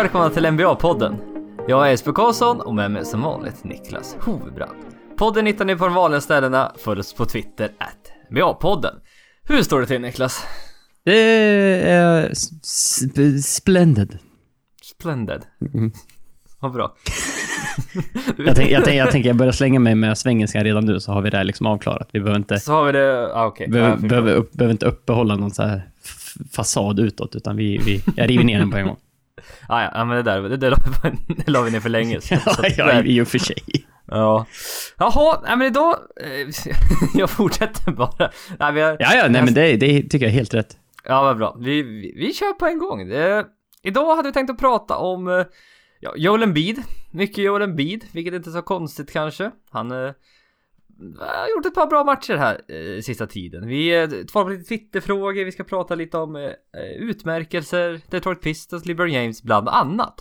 Välkomna till NBA-podden. Jag är Jesper Karlsson och med mig som vanligt Niklas Hovbrand. Podden hittar ni på de vanliga ställena. Följ oss på Twitter, at NBA-podden. Hur står det till Niklas? Det är sp- splendid. Splendid. Mm. Vad bra. Jag, tänk, jag, tänk, jag tänker jag börjar slänga mig med svengelskan redan nu så har vi det liksom avklarat. Vi behöver inte, Så har vi det, ah, okej. behöver, förstår. behöver, upp, behöver inte uppehålla någon så här fasad utåt utan vi, vi, jag river ner den på en gång. Ah, ja, men det där, det, la, det la vi ner för länge sedan. ja, ja, i och för sig. Ja. Jaha, nej men idag... Eh, jag fortsätter bara. Nej, vi har, Ja, ja, nej men det, det tycker jag är helt rätt. Ja, vad bra. Vi, vi, vi kör på en gång. Det, idag hade vi tänkt att prata om eh, ja, Joel Embiid. Mycket Joel Embiid, vilket inte är så konstigt kanske. Han eh, har gjort ett par bra matcher här eh, sista tiden. Vi eh, tar på lite Twitterfrågor, vi ska prata lite om eh, utmärkelser, Detroit Pistons, LeBron James bland annat.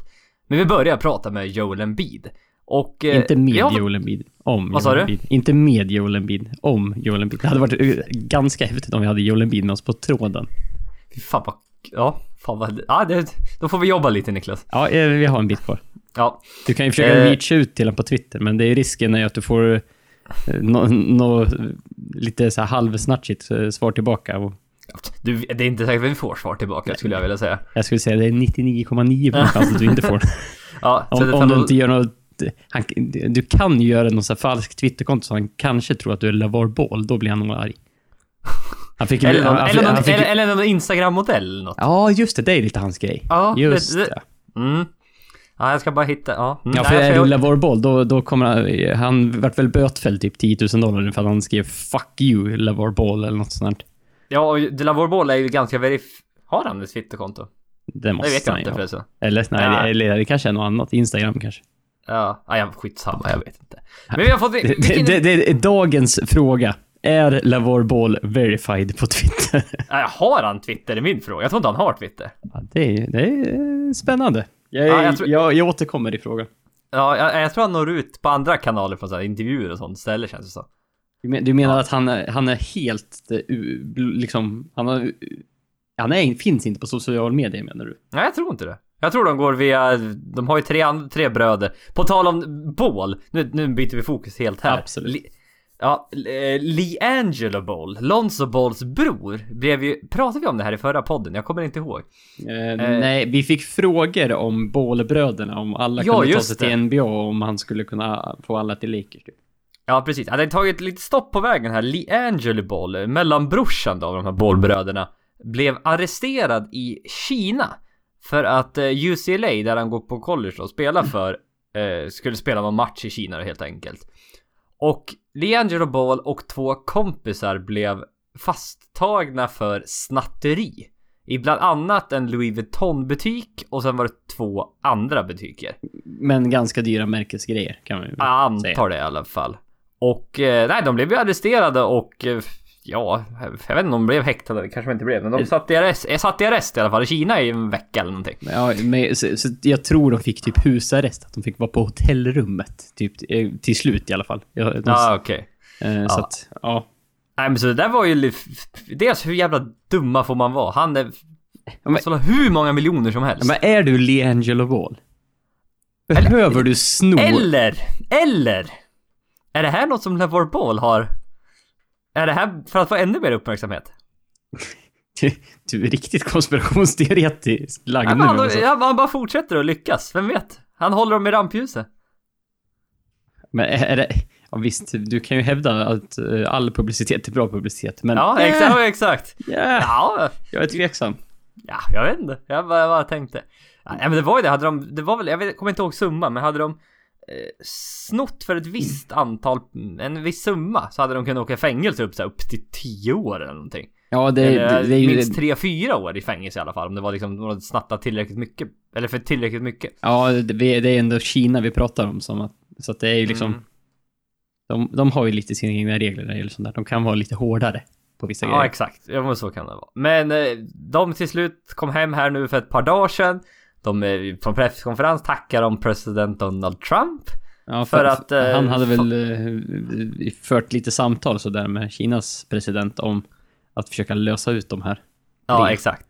Men vi börjar prata med Joel Embiid. Och... eh, Inte med har- Joel Embiid. Om Vad sa Joel du? Embiid. Inte med Joel Embiid. Om Joel Embiid. Det hade varit eh, ganska häftigt om vi hade Joel Embiid med oss på tråden. Fy fan vad... Ja, fan vad... Ja, det, då får vi jobba lite Niklas. Ja, eh, vi har en bit kvar. Ja, Du kan ju försöka Eh. reacha ut till honom på Twitter, men det är risken är att du får eh, nå nå- lite så här halvsnatchigt eh, svar tillbaka. Och du, det är inte säkert att vi får svar tillbaka skulle jag vilja säga. jag skulle säga det är 99,9 chans att du inte får. Ja, Om, om du inte gör något... Han, du kan ju göra någon så här falsk Twitterkonto så han kanske tror att du är LeVar Ball. Då blir han nog arg. Han fick. Eller någon, han eller någon, han fick eller, eller någon Instagram-modell eller något. Ja, just det. Det är lite hans grej. Ja, Just det. det- Mm. Ja, jag ska bara hitta, ja. Mm, Ja, för jag- du LeVar Ball, då, då kommer han... Han vart väl bötfälld typ 10 000 dollar för att han skrev 'Fuck you, LeVar Ball' eller något sånt där. Ja, och Delavor Ball är ju ganska verif... Har han ett Twitterkonto? Det måste Det vet jag han inte förresten. Eller, nej, Ja. det, eller det kanske är något annat. Instagram kanske. Ja, ja, skitsamma, jag vet inte. Men vi har fått... Det, Vilken... det, det är dagens fråga. Är LeVar Ball verified på Twitter? Ja, har han Twitter? är min fråga. Jag tror inte han har Twitter. Ja, det, är, det är spännande. Jag, Ja, jag, jag tror- jag, återkommer i frågan. Ja, jag, jag tror han når ut på andra kanaler på så här intervjuer och sånt ställe känns det som. Du, men, du menar Ja. att han är, han är helt, eh, liksom, han, har, han är, finns inte på social media menar du? Nej, jag tror inte det. Jag tror de går via... De har ju tre, tre bröder. På tal om Ball. Nu, nu byter vi fokus helt här. Absolut. Ja, eh, LeAngelo Ball, Lonzo Balls bror, blev ju... Pratade vi om det här i förra podden? Jag kommer inte ihåg. Eh, nej, vi fick frågor om Ball-bröderna, om alla Ja, kunde ta sig det. till NBA, om han skulle kunna få alla till Lakers. Typ. Ja, precis. Det har tagit lite stopp på vägen här. LeAngelo Ball, mellanbrorsan då av de här Ball-bröderna, blev arresterad i Kina. För att eh, UCLA, där han går på college och spelar för, eh, skulle spela någon match i Kina helt enkelt. Och LeAngelo Ball och två kompisar blev fasttagna för snatteri. I bland annat en Louis Vuitton-butik och sen var det två andra butiker. Men ganska dyra märkesgrejer, kan man ju Jag antar säga. det i alla fall. Och eh, nej, de blev ju arresterade och eh, ja, jag vet inte om de blev häktade, kanske de inte blev, men de satt i arrest, eh, satt i arrest i alla fall i Kina i en vecka eller någonting. Ja, men, så, så jag tror de fick typ husarrest, att de fick vara på hotellrummet. Typ eh, till slut i alla fall. Ja, de, Ja, okej. eh, Så att, ja. Nej, men så det där var ju... Dels hur jävla dumma får man vara? Han är... Han men, hur många miljoner som helst. Men är du LeAngelo Ball? Behöver du sno... Eller, eller! Är det här något som LeVar Ball har? Är det här för att få ännu mer uppmärksamhet? Du, du är riktigt konspirationsteoretiskt lagd nu. han, Alltså. han bara fortsätter att lyckas, vem vet? Han håller dem i rampljuset. Men är det... Ja, visst, du kan ju hävda att eh, all publicitet är bra publicitet, men... Ja, exakt, exakt. ja, Ja, jag är tveksam. ja, jag vet inte. Jag bara, jag bara tänkte. Ja, men det var ju det, hade de, det var väl, jag vet, kommer inte ihåg summan, men hade de snott för ett visst antal, en viss summa, så hade de kunnat åka i fängelse upp, så här, upp till 10 år eller någonting. Ja, det, eller, det, det är ju... minst 3-4 år i fängelse i alla fall, om det var liksom, de hade snattat tillräckligt mycket, eller för tillräckligt mycket. Ja, det, det är ändå Kina vi pratar om som att... Så att det är ju liksom... Mm. De, de har ju lite sina egna regler när det gäller sånt där. De kan vara lite hårdare på vissa Ja, grejer. exakt. Ja, men så kan det vara. Men eh, de till slut kom hem här nu för ett par dagar sedan. De eh, på en presskonferens tackar om president Donald Trump. Ja, för att, eh, han hade väl eh, fört lite samtal sådär med Kinas president om att försöka lösa ut de här. Ja, Det- exakt.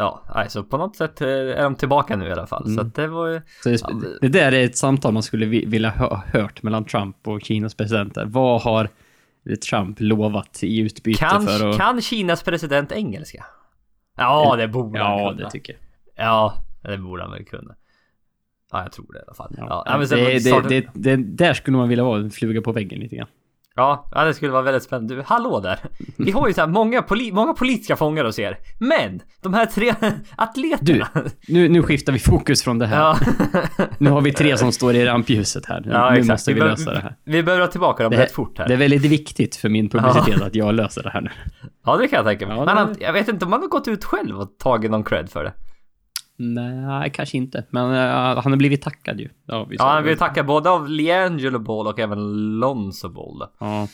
Ja, alltså på något sätt är de tillbaka nu i alla fall. Så Mm. att det var ju... Så det, Ja, det- det där är ett samtal man skulle vi- vilja ha hört mellan Trump och Kinas presidenter. Vad har Trump lovat i utbyte Kan, för att... kan Kinas president engelska? Ja, det borde han ja, det tycker jag. Ja, det borde han väl kunna. Ja, jag tror det i alla fall. Ja, Ja. ja, sen det, starten- det, det, där skulle man vilja vara en fluga på väggen lite grann. Ja, ja, det skulle vara väldigt spännande. Du, hallå där! Vi har ju så här många, poli många politiska fångar hos er. Men! De här tre atleterna. Nu, nu skiftar vi fokus från det här. Ja, Nu har vi tre som står i rampljuset här. Nu, ja nu måste vi behöver- lösa det här. Vi behöver ha tillbaka dem Det, rätt fort här. det är väldigt viktigt för min publicitet att jag löser det här nu. Ja, det kan jag tänka mig. Ja, det- han, jag vet inte om han har gått ut själv och tagit någon cred för det. Nej, kanske inte. Men eh, han har blivit tackad ju. Ja, Ja, han det. vill tacka både av Leangelo Ball och även Lonzo Ball. Ja.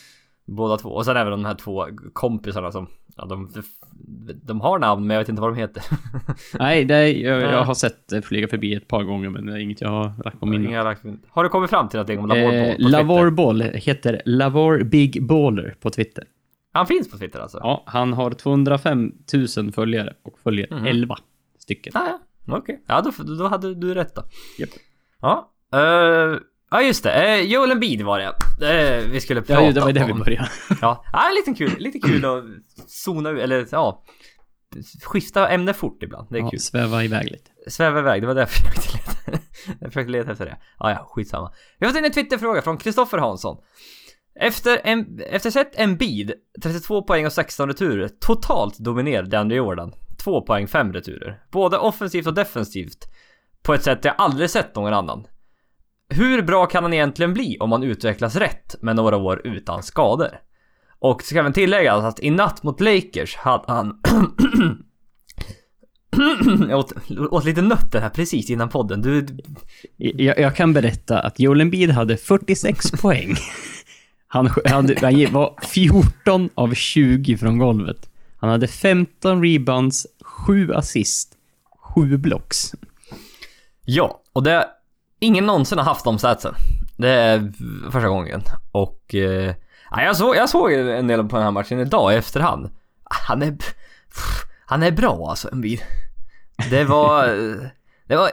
Båda två. Och sen även de här två kompisarna som... Ja, de, de har namn men jag vet inte vad de heter. Nej, det, jag, Ja. jag har sett flyga förbi ett par gånger, men det är inget jag har lagt på minne. Inga lagt- Har du kommit fram till någonting om Lavor Ball Eh, på Twitter? Lavor Ball heter Lavor Big Baller på Twitter. Han finns på Twitter alltså? Ja, han har 205 000 följare och följer Mhm. 11 stycken. Ah, ja, okej. Ja, då, då hade du rätt då. Japp. Ja. eh, ja, just det. Uh, Joel Embiid var det. Uh, vi skulle prata Ja, det var där vi om. började. Ja, ja lite kul. Lite kul att zona ut, eller ja. Skifta ämne fort ibland. Det är Ja, kul. sväva iväg lite. Sväva iväg, det var därför jag försökte leta. jag försökte leta efter det. Ja, ja, skitsamma. Vi har fått in en Twitterfråga från Kristoffer Hansson. Efter, en, efter sett en bid, 32 poäng och 16 returer, totalt dominerade DeAndre Jordan. 2 poäng, 5 returer. Både offensivt och defensivt. På ett sätt jag aldrig sett någon annan. Hur bra kan han egentligen bli om han utvecklas rätt med några år utan skador? Och ska även tilläggas att i natt mot Lakers hade han... jag åt, åt lite nötter här precis innan podden. Du, du Jag, jag kan berätta att Joel Embiid hade 46 poäng. Han, hade, han var 14 av 20 från golvet. Han hade 15 rebounds, Sju assist, sju blocks. Ja, och det... Ingen någonsin har haft de statsen. Det är första gången. Och... Eh, ja, jag, såg, jag såg en del på den här matchen idag i efterhand. Han är... Han är bra alltså, Embiid. Det var... Det var...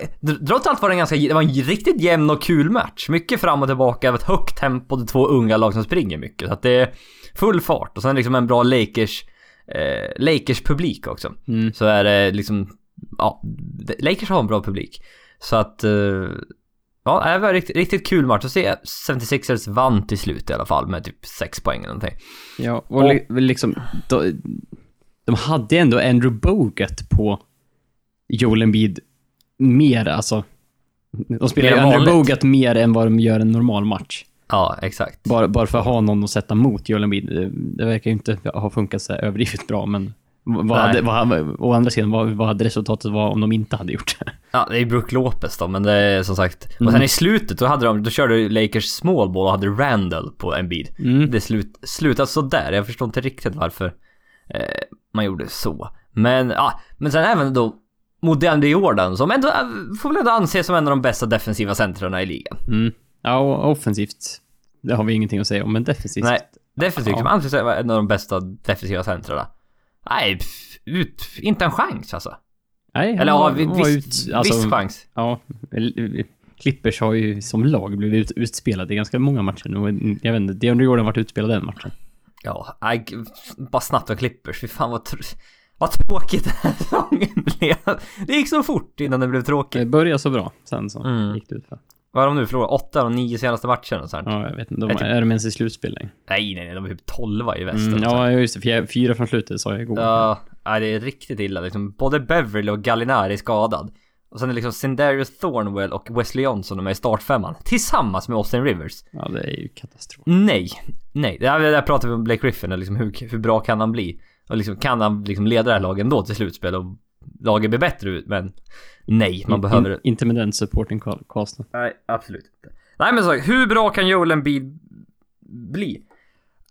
Trots allt var det en ganska... Det var en riktigt jämn och kul match. Mycket fram och tillbaka, ett högt tempo, det är två unga lag som springer mycket. Så att det är full fart. Och sen liksom en bra Lakers... Eh, Lakers publik också. Mm. Så är det liksom... Ja, Lakers har en bra publik. Så att... eh, Ja, det var riktigt, riktigt kul match att se. 76ers vann till slut i alla fall med typ 6 poäng eller någonting. Ja, och li, liksom... De, de hade ändå Andrew Bogut på Joel Embiid mer, alltså. De spelar ju Andrew. Bogut mer än vad de gör en normal match. Ja, exakt. Bara, bara för att ha någon att sätta mot Joel Embiid. Det, det verkar ju inte ha funkat så överdrivet bra, men vad hade, vad, å andra sidan, vad, vad hade resultatet varit om de inte hade gjort det? Ja, det är Brook Lopez då, men det är som sagt. Och Mm. sen i slutet, då hade de, då körde Lakers small ball och hade Randall på Embiid. Mm. Det slut, slutade sådär. Jag förstår inte riktigt varför eh, man gjorde så. Men, ja, men sen även då mot DeAndre Jordan som ändå, eh, får väl ändå anses som en av de bästa defensiva centrarna i ligan. Mm. Ja, och offensivt, det har vi ingenting att säga om, men defensivt. Nej, defensivt Ja. som anses vara en av de bästa defensiva centrarna. Nej, pff, ut, inte en chans alltså. Nej, Eller ja, vi- viss, ut- alltså, viss chans. Ja, Clippers har ju som lag blivit ut, utspelade i ganska många matcher nu. Jag vet inte, DeAndre Jordan varit utspelad den matchen. Ja, nej, bara snabbt om Clippers. Fy fan vad, tr- vad tråkigt den här säsongen blev. Det gick så fort innan det blev Det tråkigt. började så bra, sen så Mm. gick det ut för. Vad har de nu förlorat? Åtta av de nio senaste matcherna och sånt. Ja, jag vet inte. De, typ- är de ens i slutspel? Nej, nej, nej, de är typ tolva i västern. Mm, ja, just det. Fyra från slutet sa jag igår. Ja, nej, det är riktigt illa liksom. Både Beverly och Gallinari är skadad. Och sen är liksom Sindarius Thornwell och Wesley Johnson de är i startfemman. Tillsammans med Austin Rivers. Ja, det är ju katastrof. Nej, nej. Det här pratar vi om Blake Griffin, och liksom hur, hur bra kan han bli? Och liksom, kan han liksom leda det här laget ändå till slutspel och laget blir bättre ut? Men nej, man In- behöver... in, inte med den supporting casten. Nej, absolut inte. Nej men så, hur bra kan Joel Embiid bli?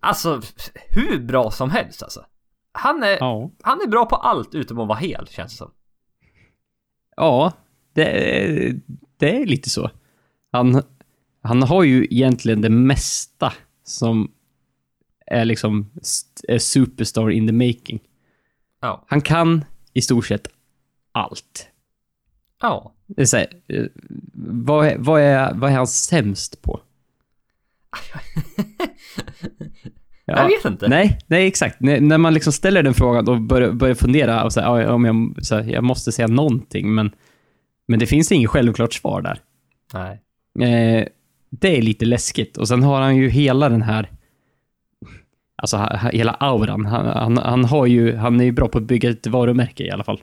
Alltså, hur bra som helst alltså. Han är, Ja. han är bra på allt utom att vara hel, känns det som. Ja, det det är lite så. Han, han har ju egentligen det mesta som är liksom är superstar in the making. Ja. Han kan i stort sett allt. Ja. Det är så här, eh, vad, är, vad, är, vad är han sämst på? Jag vet inte. Nej, nej exakt. När, när man liksom ställer den frågan och börjar, börjar fundera och säga, ja, om jag, så här, jag måste säga någonting, men, men det finns inget självklart svar där. Nej. Eh, det är lite läskigt. Och sen har han ju hela den här, alltså hela auran. Han, han, han har ju, han är ju bra på att bygga ett varumärke i alla fall.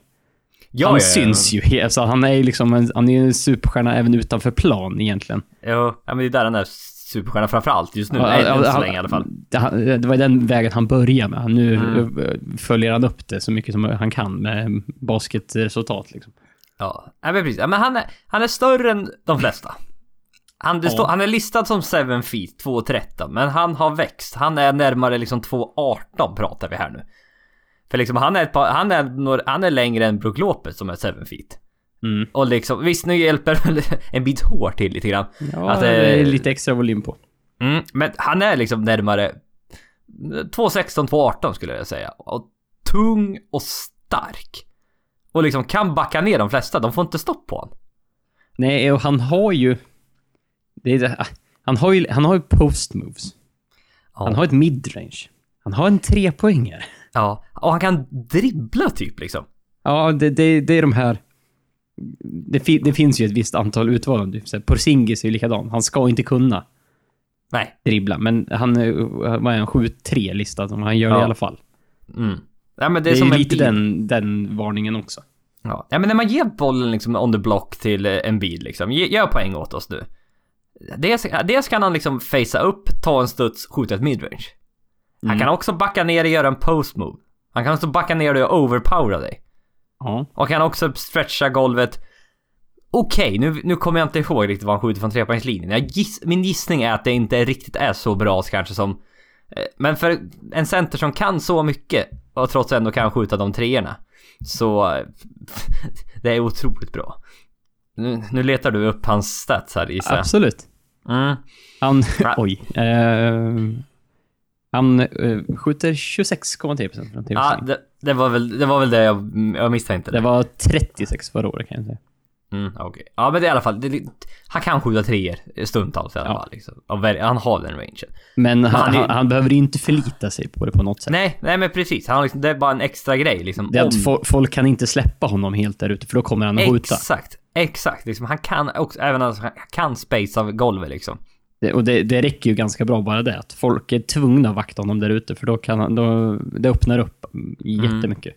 Ja, han ja, ja. syns ju. he- Alltså, han är ju liksom en, han är ju en superstjärna även utanför plan egentligen. Jo, ja, men det är där den är superstjärna framförallt just nu. Ja, ja, än så han- länge i alla fall. Det, han- var den vägen han började med. Nu Mm. eh, följer han upp det så mycket som han kan med basketresultat. Liksom. Ja, ja men precis. Ja, men han är, han är större än de flesta. Han, Ja. står, han är listad som 7 feet, 2,13, men han har växt. Han är närmare liksom 2,18 pratar vi här nu. För liksom han är ett par, han är, några, han är längre än Brook Lopez som är 7 feet. Mm. Och liksom, visst nu hjälper en bit hår till lite grann. Ja, Att, det är eh, lite extra volym på. Mm, men han är liksom närmare 2,16, 2,18 skulle jag säga. Och tung och stark. Och liksom kan backa ner de flesta, de får inte stopp på honom. Nej, och han har ju... Det är, det- han har ju, han har ju post moves. Ja. Han har ett midrange. Han har en trepoängare. Ja, och han kan dribbla typ liksom. Ja, det, det, det är de här... Det, fi, det finns ju ett visst antal utvalda. Typ Porzingis är ju likadan. Han ska inte kunna Nej. dribbla, men han är, vad är han, 7-3 listad, om han gör det Ja. i alla fall. Mm. Ja men det Det är, är, som ju lite bil. den, den varningen också. Ja. ja men när man ger bollen liksom on the block till eh, en bil liksom. Gör poäng åt oss nu. Dels, dels kan han liksom facea upp, ta en studs, skjuta ett midrange. Han Mm. kan också backa ner och göra en post move. Han kan också backa ner dig och overpowera dig. Ja. Och kan också stretcha golvet. Okej, nu, nu kommer jag inte ihåg riktigt vad han skjuter från trepoängslinjen. Giss, min gissning är att det inte riktigt är så bra kanske som... eh, Men för en center som kan så mycket och trots ändå kan skjuta de treorna. Så... Det är otroligt bra. Nu, nu letar du upp hans stats här gissar. Absolut. Mm. Han, oj. Eh, han eh, skjuter 26,3% från Ja, tv det, det, var väl, det var väl det jag, jag misstänkte. Det var 36 förra året kan jag säga. Mm, okej. Ja men det är i alla fall, det, han kan skjuta treor stundtals i alla Ja. fall. Liksom. Han har den rangen. Men han, han är- han, behöver inte förlita sig på det på något sätt. Nej, nej men precis. Han, liksom, det är bara en extra grej liksom. Det är om- att fo- folk kan inte släppa honom helt där ute, för då kommer han att skjuta. Exakt, exakt. Liksom, han kan också, även alltså, han kan space av golvet liksom. Det, och det, det räcker ju ganska bra bara det, att folk är tvungna att vakta honom där ute, för då kan då, det öppnar upp jättemycket.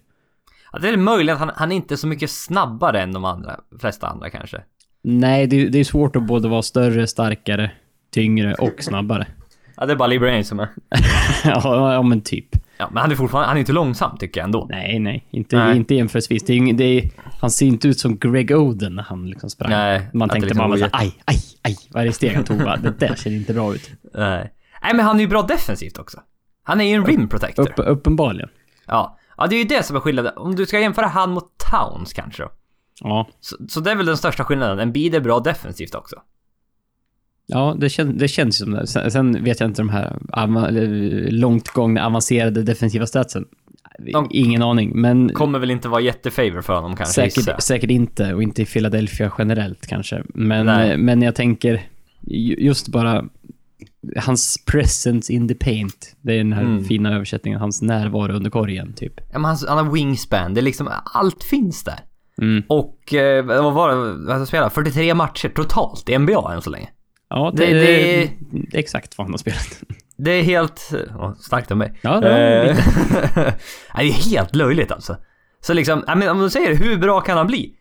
Ja, det är möjligt att han, han är inte så mycket snabbare än de andra, flesta andra kanske. Nej, det, det är svårt att både vara större, starkare, tyngre och snabbare. Ja, det är bara LeBron som är. ja, ja, men typ. Ja, men han är fortfarande, han är inte långsam tycker jag ändå. Nej, nej. Inte, Nej. inte jämförelsevis. Det är, det är, han ser inte ut som Greg Oden när han liksom sprang. Nej, Man tänkte liksom bara var så här, aj, aj, aj. Varje steg han tog bara, det där ser inte bra ut. Nej. Nej, men han är ju bra defensivt också. Han är ju en rim protector. Upp, uppenbarligen. Ja. ja, det är ju det som är skillnaden. Om du ska jämföra han mot Towns kanske då. Ja. Så, så det är väl den största skillnaden. En bid är bra defensivt också. Ja, det, kän, det känns som det. Sen, sen vet jag inte de här långt gångna avancerade defensiva statsen. De- Ingen aning, men Kommer väl inte vara jättefavor för honom kanske säkert, säkert inte. Och inte i Philadelphia generellt kanske. Men, Nej. men jag tänker ju- just bara hans presence in the paint. Det är den här Mm. fina översättningen. Hans närvaro under korgen, typ. Ja, men han, han har wingspan. Det är liksom, allt finns där. Mm. Och eh, vad var det, vad spelade? 43 matcher totalt i NBA än så länge. Ja, det, Det- det, det- det är exakt vad han har spelat. Det är helt... Oh, starkt av mig. Ja, det Eh, det är helt löjligt alltså. Så liksom, ja, men om du säger hur bra kan han bli?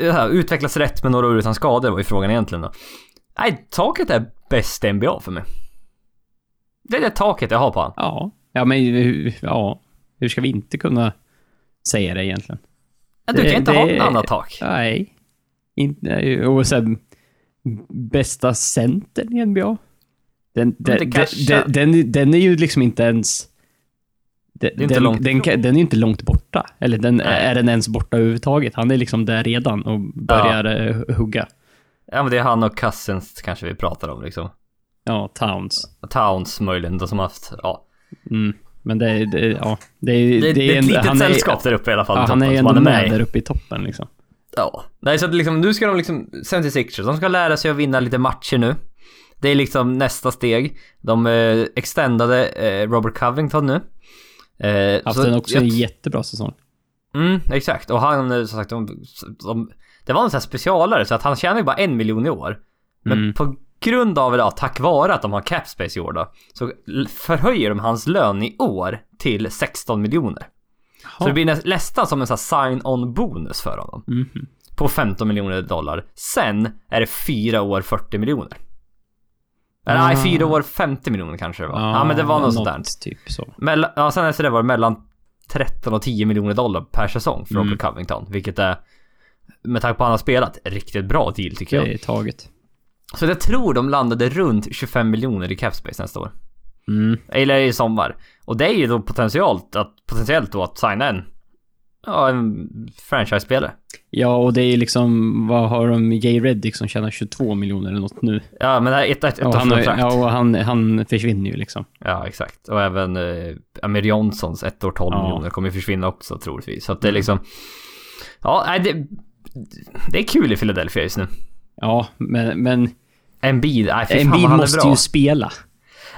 Eh, Utvecklas rätt med några år utan skador var ju frågan egentligen då. Nej, taket är bäst i NBA för mig. Det är det taket jag har på han. Ja, ja men ja, hur ska vi inte kunna säga det egentligen? Ja, du Det- kan inte det- ha något annat tak. Nej. Inte, och sen bästa centern i NBA. Den, det den, den, den, den är ju liksom inte ens... Den, är inte den, långt den, är inte långt borta. Eller den, är den ens borta överhuvudtaget? Han är liksom där redan och börjar eh, hugga. Ja, men det är han och Cousins kanske vi pratar om liksom. Ja, Towns. Towns möjligen, de som haft, ja. Mm. Men det, det, ja, det, är- Det, det är ett en- litet han är- sällskap där uppe i alla fall. Ja, han är ju ändå är med där uppe i toppen liksom. Ja. Nej, så att liksom, nu ska de liksom, 76ers, de ska lära sig att vinna lite matcher nu. Det är liksom nästa steg. De eh, extendade eh, Robert Covington nu. Eh, Haft en också jag- en jättebra säsong. Mm, exakt. Och han, eh, som sagt, de, de, det var en sån här specialare så att han tjänar ju bara en miljon i år. Men Mm. på grund av, eller ja, tack vare att de har cap space i år då, så förhöjer de hans lön i år till 16 miljoner. Så det blir nä- nästan som en sån här sign-on bonus för honom. Mhm. På 15 miljoner dollar. Sen är det fyra år 40 miljoner. Eller nej, Ah. fyra år 50 miljoner kanske det var. Ja, men det var något sånt där. Typ så. Mellan, ja, sen efter det var det mellan 13 och 10 miljoner dollar per säsong för Mm. Covington. Vilket är, med tanke på att han har spelat, riktigt bra deal tycker Det jag. är taget. Så jag tror de landade runt 25 miljoner i cap space nästa år. Mm. Eller i sommar. Och det är ju då potentiellt att, potentiellt då att signa en, ja, en franchise-spelare. Ja, och det är liksom, vad har de, Jay Reddick som tjänar 22 miljoner eller något nu. Ja, men det är ett, ett, ett Och han, ja, och han, han försvinner ju liksom. Ja, exakt. Och även eh, Amir Johnsons ett år 12 Ja. miljoner kommer ju försvinna också troligtvis. Så att det är Mm. liksom... Ja, nej, det, det är kul i Philadelphia just nu. Ja, men, men Embiid, nej fy fan han är måste bra. ju spela.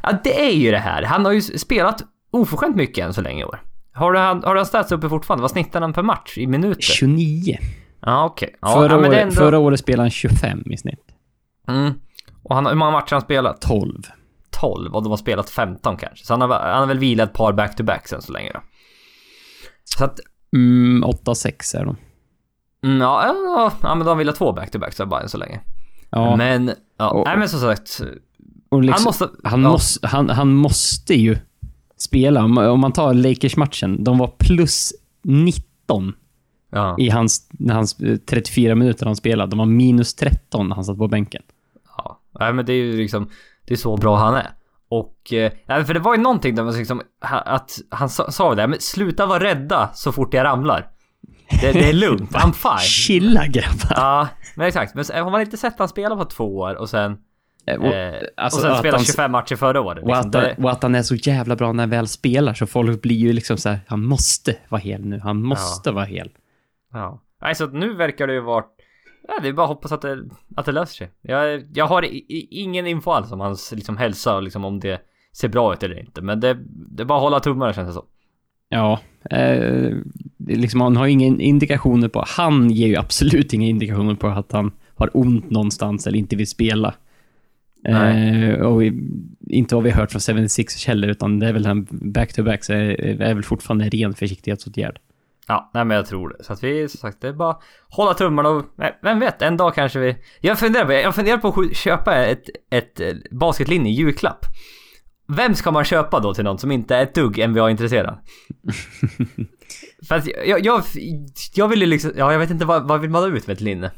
Ja, det är ju det här. Han har ju spelat oförskämt mycket än så länge i år. Har du, han- har du stats uppe fortfarande? Vad snittar han per match i minuter? 29. Ja, okej. Ja, förra, ja, ändå... förra året spelade han 25 i snitt. Mm. Och han, hur många matcher har han spelat? 12. 12 och de har spelat 15 kanske. Så han har, han har väl vilat ett par back-to-backs än så länge då. Så att, Mm, 8-6 är de. mm, ja, ja, ja, men de har vilat två back-to-backs så bara än så länge. Ja, Men, ja, Och- nej men som sagt. Liksom, han måste... han, ja, måste, han, han måste ju spela. Om, man tar Lakers-matchen, de var plus 19 Ja, i hans, hans eh, 34 minuter han spelade. De var minus 13 när han satt på bänken. ja. Nej men det är ju liksom, det är så bra han är. Och, eh, för det var ju någonting där man liksom, att han sa, sa det, men sluta vara rädda så fort jag ramlar. Det, det är lugnt, I'm fine. Chilla grabbar! Ja, men exakt. Men har man inte sett han spela på två år och sen, Eh, och, eh, alltså, och sen att spela han- 25 matcher förra året. och, Liksom. att, Det, han- och att han är så jävla bra när han väl spelar, så folk blir ju liksom så här, han måste vara hel nu. Han måste vara hel. ja. Nej, så att nu verkar det ju vara... Ja, det är bara att hoppas att det, att det löser sig. Jag, jag har i, ingen info alls om hans liksom, hälsa och liksom, om det ser bra ut eller inte. Men det, det är bara att hålla tummarna känns det som. Ja, eh, liksom, han har ingen indikationer på, han ger ju absolut inga indikationer på att han har ont någonstans eller inte vill spela. Eh, och vi, inte vad vi hört från 76 heller, utan det är väl han back-to-back, så är, är väl fortfarande en ren försiktighetsåtgärd. Ja, nej men jag tror det. Så att vi, som sagt, det är bara hålla tummarna och... Nej, vem vet, en dag kanske vi... Jag funderar på, jag funderar på att köpa ett, ett eh, basketlinje i julklapp. Vem ska man köpa då till någon som inte är ett dugg NBA-intresserad? För att jag, jag, jag vill ju liksom... Ja, jag vet inte vad, vad vill man ha ut med ett linne?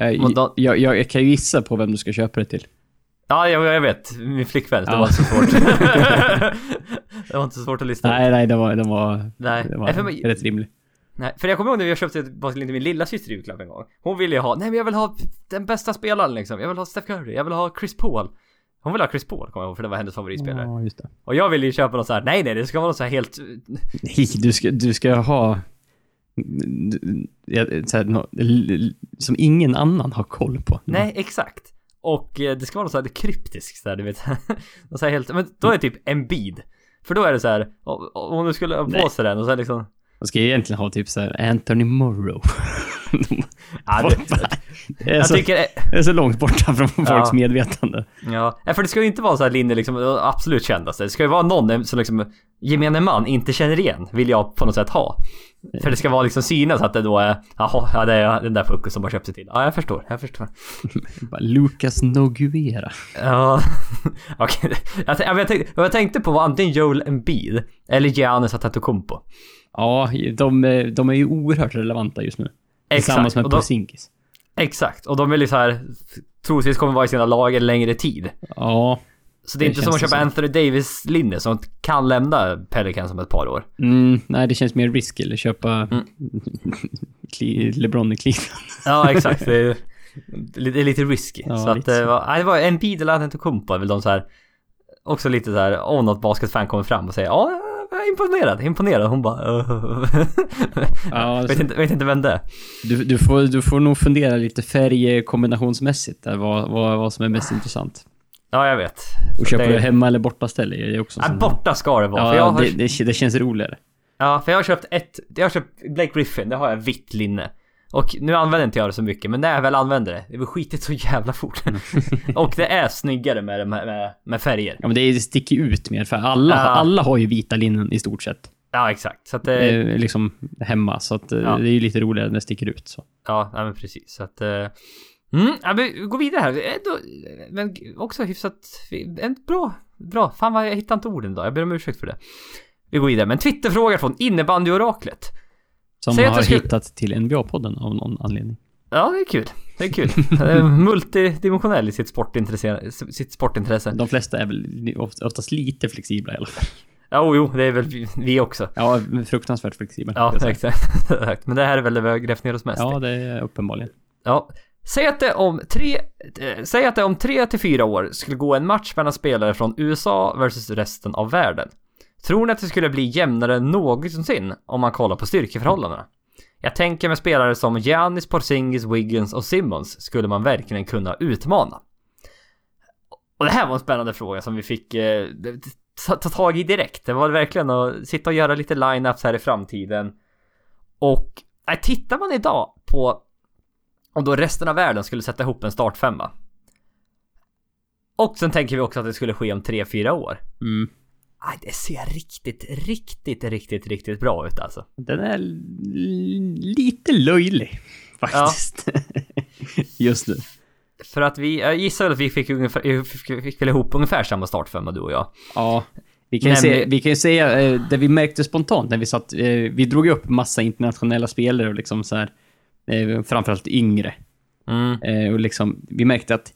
Eh, jag, jag, jag kan ju gissa på vem du ska köpa det till. Ja, jag, jag vet. Min flickvän. Det Ja. var inte så svårt. det var inte så svårt att ut. Nej, nej, det var, det var, Nej. det var Nej, för mig- rätt rimligt. Nej, för jag kommer ihåg när jag köpte ett basketlinje till min lilla syster i julklapp en gång. Hon ville ju ha, nej men jag vill ha den bästa spelaren liksom. Jag vill ha Steph Curry, jag vill ha Chris Paul. Hon ville ha Chris Paul, kommer jag ihåg, för det var hennes favoritspelare. Ja, just det. Och jag ville ju köpa något så här, nej nej, det ska vara något så här helt... Nej, du ska, du ska ha... här, som ingen annan har koll på. Nej, exakt. Och eh, det ska vara något så här kryptiskt där, du vet. så här helt, men då är det typ en bid. För då är det så här, om du skulle ha på sig den och så här liksom... Man ska egentligen ha typ så här Anthony Morrow. Ja, det, det, är jag så, tycker... det är så långt borta från folks Ja. medvetande. Ja, för det ska ju inte vara så här linje liksom, absolut kändaste. Det ska ju vara någon som liksom gemene man inte känner igen, vill jag på något sätt ha. För det ska vara liksom synas att det då är, jaha, ja det är den där pucken som har köpt sig till. Ja, jag förstår, jag förstår. Lucas Noguera. Ja, okej. Jag, t- jag, tänkte, jag tänkte på var antingen Joel Embiid eller Giannis Antetokounmpo. Ja, de, är- de är ju oerhört relevanta just nu. Tillsammans Exakt, med och då, Porzingis. exakt. Och de vill ju så här, troligtvis kommer vara i sina lag en längre tid. Ja. Så det är Det inte som att köpa så. Anthony Davis-linje som kan lämna Pelicans om ett par år. Mm, nej, det känns mer risky att köpa Mm. LeBron i Cleveland. Ja, exakt. Det är, det är lite risky. Ja, så att lite det så. var, nej, det var en bil eller Antetokounmpo är väl de så här Också lite så här, om något basketfan kommer fram och säger ja, är imponerad, imponerad. Hon bara... "Öh." Ja, alltså, vet, inte, vet inte vem det är. du, du, får, du får nog fundera lite färgkombinationsmässigt där, vad, vad, vad som är mest intressant. Ja, jag vet. Och köpa det, det hemma eller bortaställe är också ja, borta ska det vara. Ja, har, det, det, det känns roligare. ja, för jag har köpt ett... Jag har köpt Blake Griffin, det har jag vitt linne. Och nu använder inte jag det så mycket, men när jag väl använder det, det var skitigt så jävla fort. och det är snyggare med, med, med, färger. Ja, men det, sticker ut mer, för alla, Ja. alla har ju vita linnen i stort sett. Ja, exakt. Så att det... Eh, liksom hemma, så att eh, Ja. det är ju lite roligare när det sticker ut. Så. Ja, nej, men precis. Så att... eh, Mm, ja, men vi går vidare här. Ändå, men också hyfsat... En bra, bra. Fan vad jag hittar inte orden idag. Jag ber om ursäkt för det. Vi går vidare. Men Twitterfråga från innebandyoraklet. Som Säg har hittat till NBA-podden av någon anledning. Ja, det är kul. Det är kul. Multidimensionell i sitt sportintresse. Sitt sportintresse. De flesta är väl oft- oftast lite flexibla i alla fall. Ja, oh, jo, det är väl vi, också. Ja, fruktansvärt flexibla. Ja, exakt. Men det här är väl det vi har grävt ner oss mest ja, det är uppenbarligen. Ja. Säg att det om tre, eh, säg att det om tre till fyra år skulle gå en match mellan spelare från USA versus resten av världen. Tror ni att det skulle bli jämnare än någonsin om man kollar på styrkeförhållandena? Jag tänker med spelare som Giannis, Porzingis, Wiggins och Simmons skulle man verkligen kunna utmana. Och det här var en spännande fråga som vi fick eh, ta, ta tag i direkt. Det var verkligen att sitta och göra lite lineups här i framtiden. Och nej, tittar man idag på om då resten av världen skulle sätta ihop en startfemma. Och sen tänker vi också att det skulle ske om 3-4 år. Mm. Det ser riktigt, riktigt, riktigt, riktigt bra ut alltså. Den är lite löjlig, faktiskt. Just nu. För att vi, jag gissar att vi fick, ungefär, fick, fick väl ihop ungefär samma startfemma du och jag. Ja. Vi kan, Men- se, vi kan ju säga, eh, det vi märkte spontant när vi satt, eh, vi drog upp massa internationella spelare och liksom så här, eh, framförallt yngre. Mm. Och liksom, vi märkte att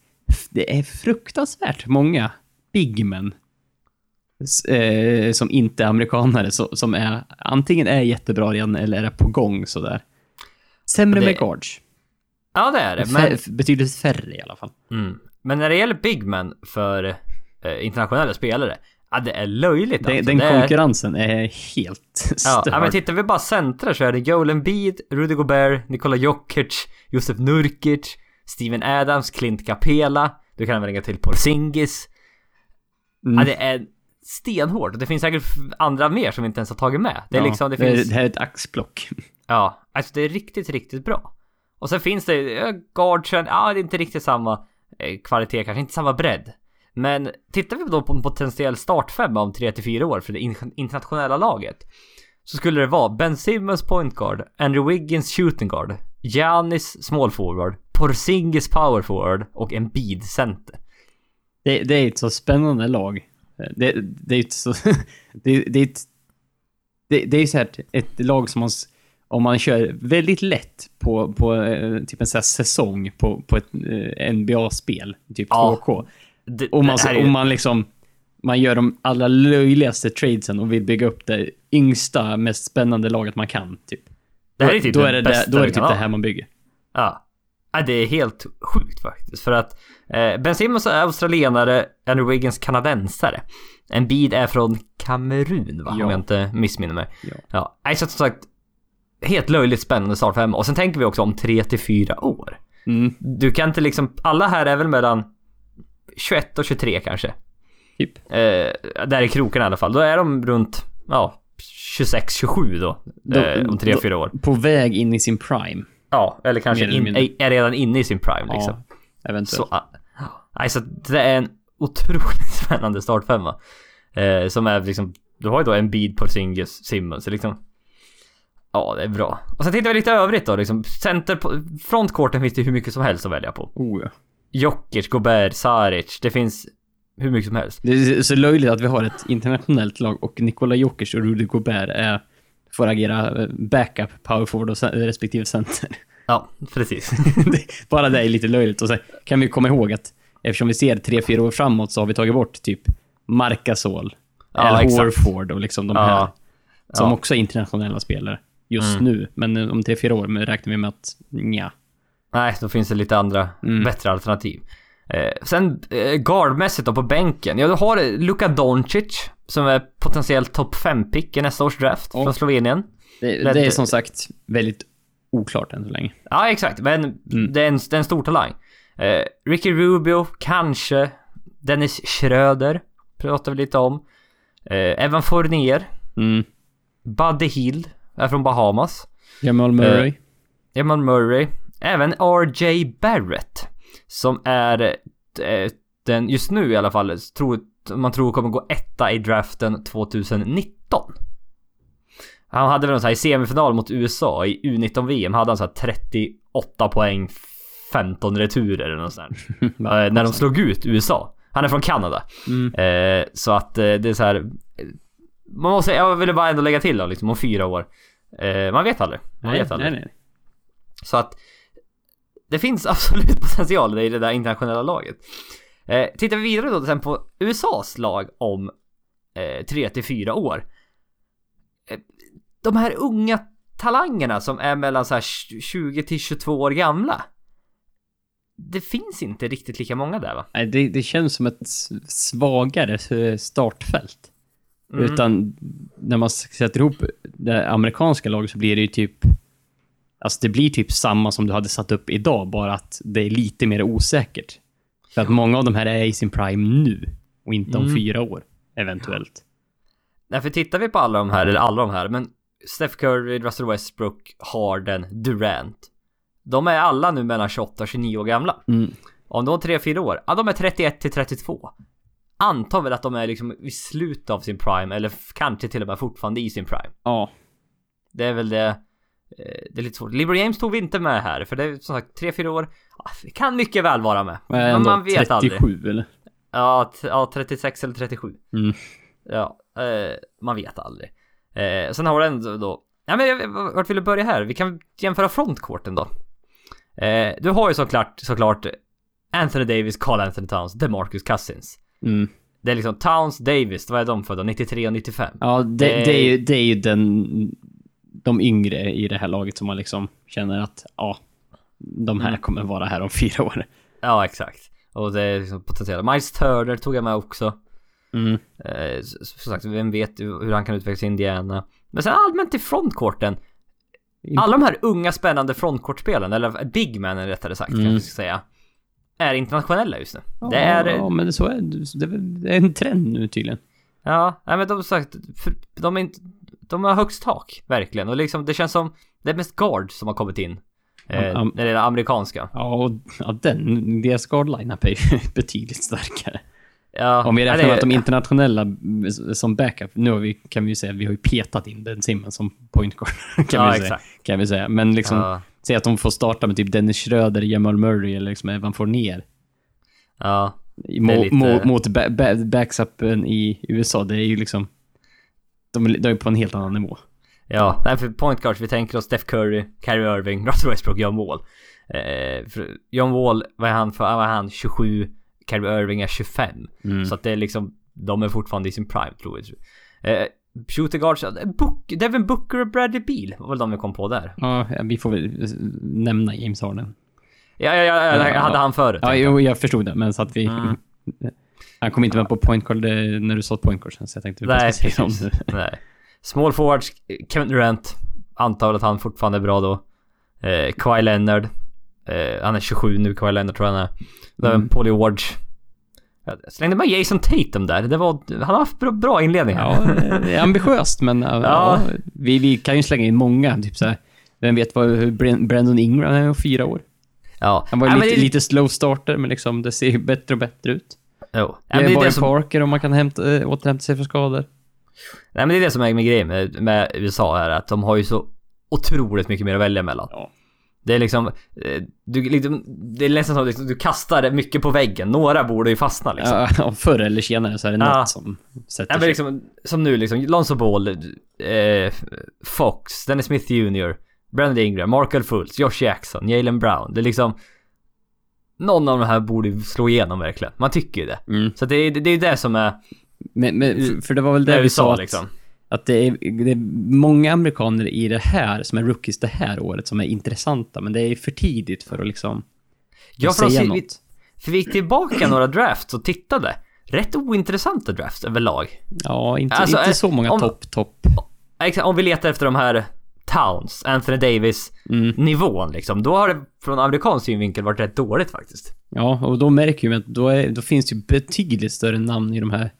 det är fruktansvärt många bigmen eh, som inte är amerikanare, så, som är antingen är jättebra redan eller är på gång sådär. Sämre Det- med guards. Ja det är det, men, Fär, betydligt färre i alla fall. mm. men när det gäller big men för eh, internationella spelare, ja det är löjligt Den, alltså. den det är, konkurrensen är helt Ja, störd. ja, men tittar vi bara centrar så är det Joel Embiid, Rudy Gobert, Nikola Jokic, Josef Nurkic, Steven Adams, Clint Capela. Du kan även ringa till Porzingis. Mm. Ja, det är stenhårt. Det finns säkert andra mer som vi inte ens har tagit med. Det är Ja, liksom, det det, finns... det här är ett axplock. Ja, alltså det är riktigt, riktigt bra. Och sen finns det, guardsen, ja det är inte riktigt samma eh, kvalitet, kanske inte samma bredd. Men tittar vi då på en potentiell startfemma om 3-4 år för det in- internationella laget. Så skulle det vara Ben Simmons point guard, Andrew Wiggins shooting guard, Giannis small forward, Porzingis power forward och Embiid center. Det, det är ett så spännande lag. Det, det är ett så... Det, det är ett... Det, det är så här ett- lag som man... Om man kör väldigt lätt på, på eh, typ en sån här säsong på, på ett eh, NBA-spel, typ Ja. 2K. Det, Och man, det ju- och man liksom... Man gör de allra löjligaste tradesen och vill bygga upp det yngsta, mest spännande laget man kan, typ. det här är typ då det är det, bästa då är det typ det här man bygger. Ja. Ja, det är helt sjukt faktiskt. För att eh, Ben Simmons är australienare, Andrew Wiggins kanadensare. En bid är från Kamerun va? Ja. Om jag inte missminner mig. Ja. Ja, nej, så som sagt. Helt löjligt spännande startfemma. Och sen tänker vi också om 3 till 4 år. Mm, Du kan inte liksom, alla här är väl mellan 21 och 23 kanske. typ. Eh, där i kroken i alla fall. Då är de runt, ja, 26-27 då. Då- eh, om 3-4 år. På väg in i sin prime. Ja, eller kanske eller in, är, redan inne i sin prime liksom. Ja, eventuellt. Så, ah, nej, så det är en otroligt spännande startfemma. Eh, som är liksom, du har ju då en bid på Singis, Simmons, så liksom. Ja, det är bra. Och sen tittar vi lite övrigt då, liksom. Center på, frontcourten finns det hur mycket som helst att välja på. Oh, ja. Jokic, Gobert, Saric, det finns hur mycket som helst. Det är så löjligt att vi har ett internationellt lag och Nikola Jokic och Rudy Gobert är, får agera eh, backup, power forward och sen- respektive center. Ja, precis. Bara det är lite löjligt. Och så kan vi komma ihåg att eftersom vi ser tre, fyra år framåt så har vi tagit bort typ Marcasol, Ja, Al. Horford och liksom de Ja. här. Som Ja. också är internationella spelare just Mm. nu. Men eh, om tre, fyra år räknar vi med att nja. Nej, då finns det lite andra Mm. bättre alternativ. Eh, sen eh, guardmässigt då på bänken. Ja, du har Luka Doncic som är potentiellt topp 5-pick i nästa års draft Ja. från Slovenien. Det, det är som sagt väldigt oklart än så länge. Ja, exakt. Men Mm. det, är en, det är en stor talang. Eh, Ricky Rubio, kanske. Dennis Schröder pratar vi lite om. Eh, Evan Fournier. Mm. Buddy Hill är från Bahamas. Jamal Murray. Eman Murray. Även RJ Barrett. Som är eh, den, just nu i alla fall, tror, man tror kommer gå etta i draften 2019. Han hade väl någon så här i semifinal mot USA i U19-VM hade han så här 38 poäng, 15 returer eller något sånt där. Eh, när de slog ut USA. Han är från Kanada. Mm. Eh, så att eh, det är så här. Man måste, jag ville bara ändå lägga till då liksom om fyra år. Eh, man vet aldrig. Man Nej, vet aldrig. nej, nej. Så att det finns absolut potential i det där internationella laget. Eh, tittar vi vidare då sen på USAs lag om eh, 3 till 4 år. Eh, de här unga talangerna som är mellan så här 20 till 22 år gamla. Det finns inte riktigt lika många där va? Nej, det, det känns som ett svagare startfält. Mm. Utan när man sätter ihop det amerikanska laget så blir det ju typ... Alltså det blir typ samma som du hade satt upp idag, bara att det är lite mer osäkert. För att många av de här är i sin prime nu och inte om Mm. fyra år, eventuellt. Nej, för tittar vi på alla de här, eller alla de här, men Steph Curry, Russell Westbrook, Harden, Durant. De är alla nu mellan 28 och 29 år gamla. Mm. Om de är 3-4 år, ja de är 31 till 32. Antar väl att de är liksom i slutet av sin prime, eller kanske till och med fortfarande i sin prime. Ja. Det är väl det. Eh, Det är lite svårt. Liberty James tog vi inte med här, för det är som sagt 3-4 år. Det kan mycket väl vara med. Men Men man vet 37 aldrig. eller? Ja, ja, 36 eller 37. Mm. Ja, eh, man vet aldrig. Eh, sen har ändå då... Ja men jag- vart vill du börja här? Vi kan jämföra frontcourten då. Eh, du har ju såklart, såklart Anthony Davis, Carl Anthony Towns, DeMarcus Cousins. Mm. Det är liksom Towns, Davis, vad är de för då? 93 och 95? Ja, det, Det- det, är ju, det är ju den, de yngre i det här laget som man liksom känner att, ja, de här Mm. kommer vara här om fyra år. Ja, exakt. Och det är liksom potentiellt. Miles Turner tog jag med också. Mm. Eh, som sagt, vem vet hur han kan utvecklas i Indiana. Men sen allmänt i frontcourten. Alla de här unga spännande frontcourtspelen, eller bigmanen rättare sagt Mm. kanske jag ska säga. Är internationella just nu. Det är... Ja, men så är det. Det är en trend nu tydligen. Ja, nej men de sagt, de är inte, de har högst tak, verkligen. Och liksom det känns som, det är mest guard som har kommit in. Eh, um- när det är amerikanska. Ja, och ja, den, deras guard lineup är ju betydligt starkare. Ja, Om vi räknar med att de internationella mm, som backup, nu vi, kan vi ju säga vi har ju petat in Ben Simmons som point guard. Kan, Ja, vi säga, kan vi säga. Men liksom, Ja, säg att de får starta med typ Dennis Schröder, Jamal Murray eller liksom Evan Fournier. ja, Mo, lite- mo, mot ba, ba, backsupen i USA, det är ju liksom... De de är på en helt annan nivå. ja. Nej, för point guards, vi tänker oss Steph Curry, Kyrie Irving, Russell Westbrook gör mål. Eh, John Wall, vad är han för, vad är han, 27, Kyrie Irving är 25. Mm. Så att det är liksom, de är fortfarande i sin prime tror jag. Eh, shooter guards, Book, Devin Booker och Bradley Beal var väl de vi kom på där. Ja, vi får väl nämna James Harden. Ja, ja, ja, jag Ja, hade han förut. Ja, jo, jag förstod det, men så att vi... Mm. Han kom inte med på point guard när du sa point guard sen, så jag tänkte vi Nej, ska säga om det. Nej. Small forwards, Kevin Durant. Antar att han fortfarande är bra då. Eh, Kawhi Leonard. Eh, han är 27 nu, Kawhi Leonard tror jag han är. Mm. Mm. Paul George. Jag slängde med Jason Tatum där. Det var, han har haft bra, bra inledning här. Ja, det är ambitiöst, men ja. Ja. vi, vi kan ju slänga in många. Typ så här, vem vet vad, hur Brandon Ingram är om fyra år? ja. Han var ju men lite, det- lite slow starter, men liksom det ser ju bättre och bättre ut. Jo. Ja, men det är det som, Parker om man kan hämta, äh, återhämta sig från skador. nej, men det är det som är med grejen med, med USA här. Att de har ju så otroligt mycket mer att välja mellan. Ja. Det är liksom, eh, du, liksom, det är nästan som att liksom, du kastar mycket på väggen. Några borde ju fastna liksom. Ja, förr eller senare så är det Ja. något som sätter Ja, men sig. liksom, som nu liksom, Lonzo Ball, eh, Fox, Dennis Smith Jr, Brandon Ingram, Markel Fultz, Josh Jackson, Jalen Brown. Det är liksom... Någon av de här borde slå igenom verkligen. Man tycker ju det. Mm. Så det är det, är ju det som är... Men, men, för, det var väl Det det vi sa att, liksom. att det, är, det är många amerikaner i det här som är rookies det här året som är intressanta, men det är för tidigt för att liksom Ja, för säga vi, För vi gick tillbaka några drafts och tittade. Rätt ointressanta drafts överlag. Ja, inte, Alltså, inte eh, så många topp, topp. Om vi letar efter de här Towns, Anthony Davis Mm. nivån liksom. Då har det från amerikansk synvinkel varit rätt dåligt faktiskt. Ja, och då märker vi att då, är, då finns det ju betydligt större namn i de här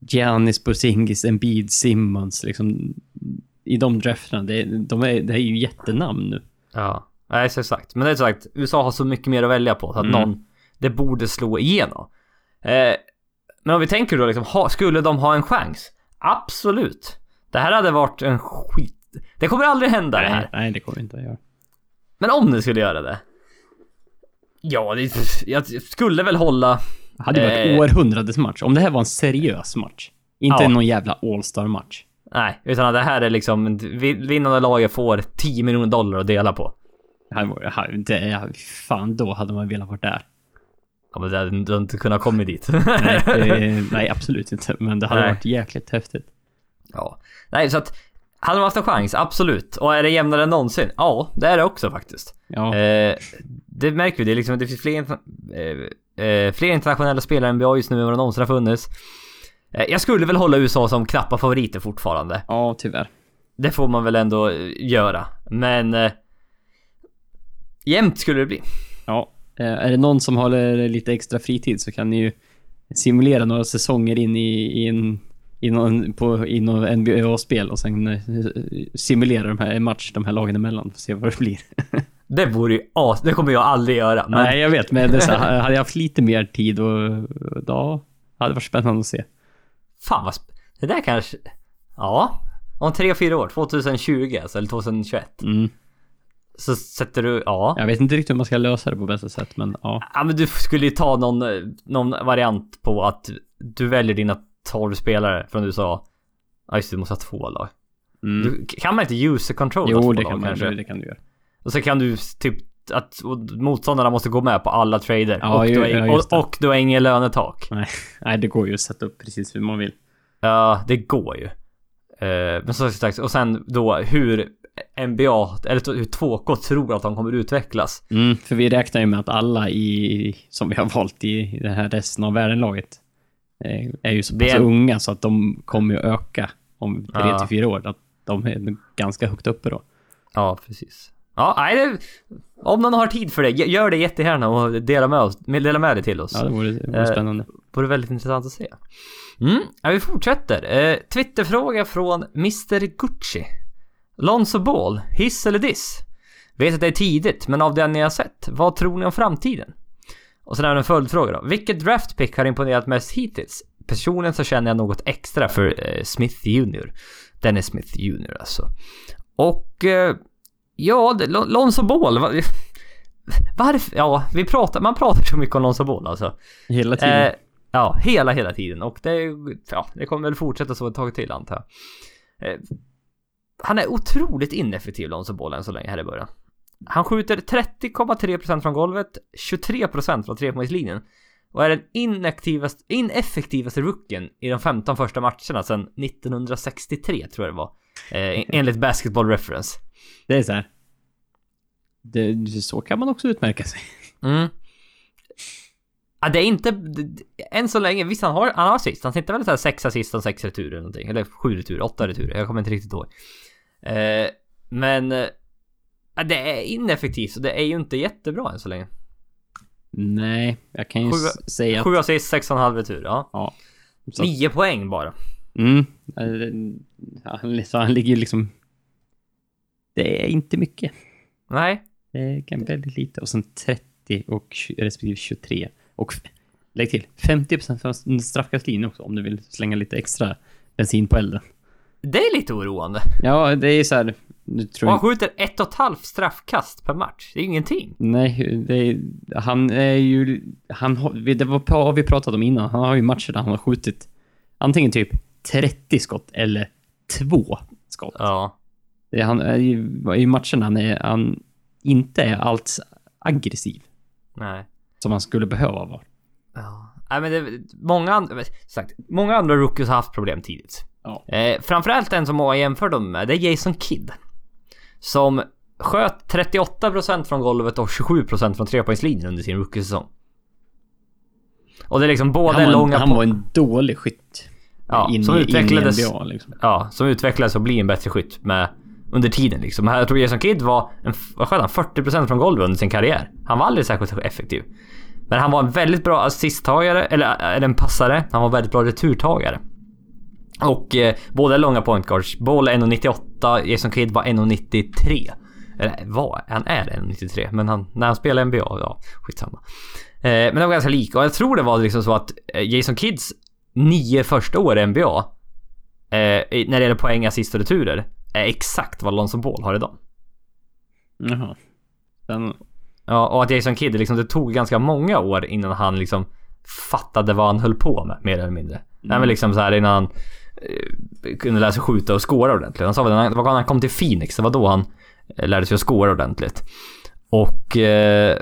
Giannis, Porzingis, Embiid, Simmons, liksom. I de drafterna. Det, de är, det är ju jättenamn nu. Ja, nej så exakt. Men det är sagt, USA har så mycket mer att välja på så att Mm. någon, det borde slå igenom. Eh, men om vi tänker då liksom, ha, skulle de ha en chans? Absolut. Det här hade varit en skit... Det kommer aldrig hända det Nej, här. nej, det kommer inte att göra. Men om det skulle göra det? Ja, det, jag skulle väl hålla... Det hade ju varit Eh. århundradets match. Om det här var en seriös match. Inte Ja. någon jävla All-Star-match. Nej, utan att det här är liksom, vi- vinnande laget får 10 miljoner dollar att dela på. Det det det, fan, då hade man velat varit där. Ja, men det hade du inte kunnat komma dit. Nej, det, nej, absolut inte. Men det hade Nej. varit jäkligt häftigt. Ja. Nej, så att hade de haft en chans, absolut. Och är det jämnare än någonsin? Ja, det är det också faktiskt. Ja, Eh, det märker vi, det, är liksom, det finns fler, eh, eh, fler internationella spelare i NBA just nu än vad det någonsin har funnits. Eh, jag skulle väl hålla USA som knappa favoriter fortfarande. ja tyvärr. Det får man väl ändå eh, göra. Men... Eh, jämnt skulle det bli. Ja, eh, är det någon som håller lite extra fritid så kan ni ju simulera några säsonger in i, i en i någon, på, i någon NBA-spel och sen eh, simulera de här en match, de här lagen emellan, för att se vad det blir. Det vore ju as... Det kommer jag aldrig göra. Men Nej, jag vet, men det så hade jag haft lite mer tid och då hade det varit spännande att se. fan vad... sp- Det där kanske... Ja. Om tre, fyra år. 2020 alltså, eller 2021. Mm. Så sätter du... Ja. Jag vet inte riktigt hur man ska lösa det på bästa sätt, men ja. Ja men du skulle ju ta någon, eh, någon variant på att du väljer dina 12 spelare från USA. Ja just det, du måste ha två lag. Mm. Du, kan man inte user control jo, det lag, kan, man, kanske? det kan du göra. Och så kan du typ att motståndarna måste gå med på alla trader. Ja, och, ju- du har, ja, och, och du har ingen lönetak. Nej, nej, det går ju att sätta upp precis hur man vill. Ja, det går ju. Eh, men så sagt, och sen då hur NBA, eller hur 2K tror att de kommer utvecklas. Mm, för vi räknar ju med att alla i, som vi har valt i, det här resten av världen-laget är ju så pass är- unga så att de kommer ju öka om tre Ja. till fyra år. Att de är ganska högt uppe då. Ja, precis. Ja, nej, det, om någon har tid för det, gör det jättegärna och dela med, oss, dela med det till oss. Ja, det vore, det vore Eh, spännande. vore väldigt intressant att se. Mm, ja, vi fortsätter. Eh, Twitterfråga från Mr Gucci. Lonzo Ball, hiss eller diss? Vet att det är tidigt, men av det ni har sett, vad tror ni om framtiden? Och sen är det en följdfråga då. Vilket draftpick har imponerat mest hittills? Personligen så känner jag något extra för eh, Smith Jr. Dennis Smith Jr alltså. Och... Eh, ja, Lonzo Ball. va- Varför? Ja, vi pratar, man pratar så mycket om Lonzo Ball alltså. Hela tiden. Eh, ja, hela, hela tiden. Och det, ja, det kommer väl fortsätta så ett tag till antar jag. Eh, han är otroligt ineffektiv Lonzo Ball än så länge här i början. Han skjuter 30,3% från golvet, 23% från trepoängslinjen. Och är den inaktivaste, ineffektivaste rookien i de 15 första matcherna sedan 1963 tror jag det var. Eh, enligt Basketball Reference. det är så här. Det, så kan man också utmärka sig. Mm. Ja, det är inte... det- Än så länge, visst han har, han har assist. Han sitter väl såhär sex assist och sex returer eller någonting. Eller sju returer, åtta returer. Jag kommer inte riktigt ihåg. Eh, men... Det är ineffektivt så det är ju inte jättebra än så länge. Nej, jag kan ju Sju- säga. Sju assist, sex och en halv retur. Ja. Ja. Så, Nio poäng bara. mm, så han ligger ju liksom... Det är inte mycket. Nej. Det är väldigt lite. Och sen 30 och respektive 23. Och lägg till 50% från straffkastlinjen också om du vill slänga lite extra bensin på elden. Det är lite oroande. Ja, det är så här... Han skjuter ett och ett halvt straffkast per match. Det är ingenting. Nej, det är, han är ju... Han det var, vi pratat om innan. Han har ju matcher där han har skjutit antingen typ 30 skott eller två skott. Ja. Det, han är ju, i matcherna han, är, han inte är alls aggressiv Nej. som han skulle behöva vara. Ja. Nej men det, många andra, sagt, många andra rookies har haft problem tidigt. Ja. Eh, framförallt en som många jämför dem med, det är Jason Kidd. Som sköt 38% från golvet och 27% från trepoängslinjen under sin rookiesäsong. Och det är liksom båda Han, var långa en, han var en dålig skytt. Ja, in, som utvecklades- In NBA, liksom. Ja, som utvecklades och blir en bättre skytt med under tiden liksom. Jag tror Jason Kidd var, en, vad sköt han, 40% från golvet under sin karriär. Han var aldrig särskilt effektiv. Men han var en väldigt bra assisttagare, eller, eller en passare. Han var väldigt bra returtagare. Och eh, båda är långa point guards. Ball är 1,98, Jason Kidd var 1,93. Eller var, han är 1,93 men han, när han spelar NBA, ja skitsamma. Eh, men de var ganska lika och jag tror det var liksom så att eh, Jason Kidds nio första år i NBA eh, när det gäller poäng, assist och returer är exakt vad Lonzo Ball har idag. Jaha. Sen, Ja, och att Jason Kidd liksom, det tog ganska många år innan han liksom fattade vad han höll på med mer eller mindre. Nej men liksom så här innan han kunde lära sig skjuta och skåra ordentligt. Han sa väl när han, kom till Phoenix, det var då han eh, lärde sig att skåra ordentligt. Och eh,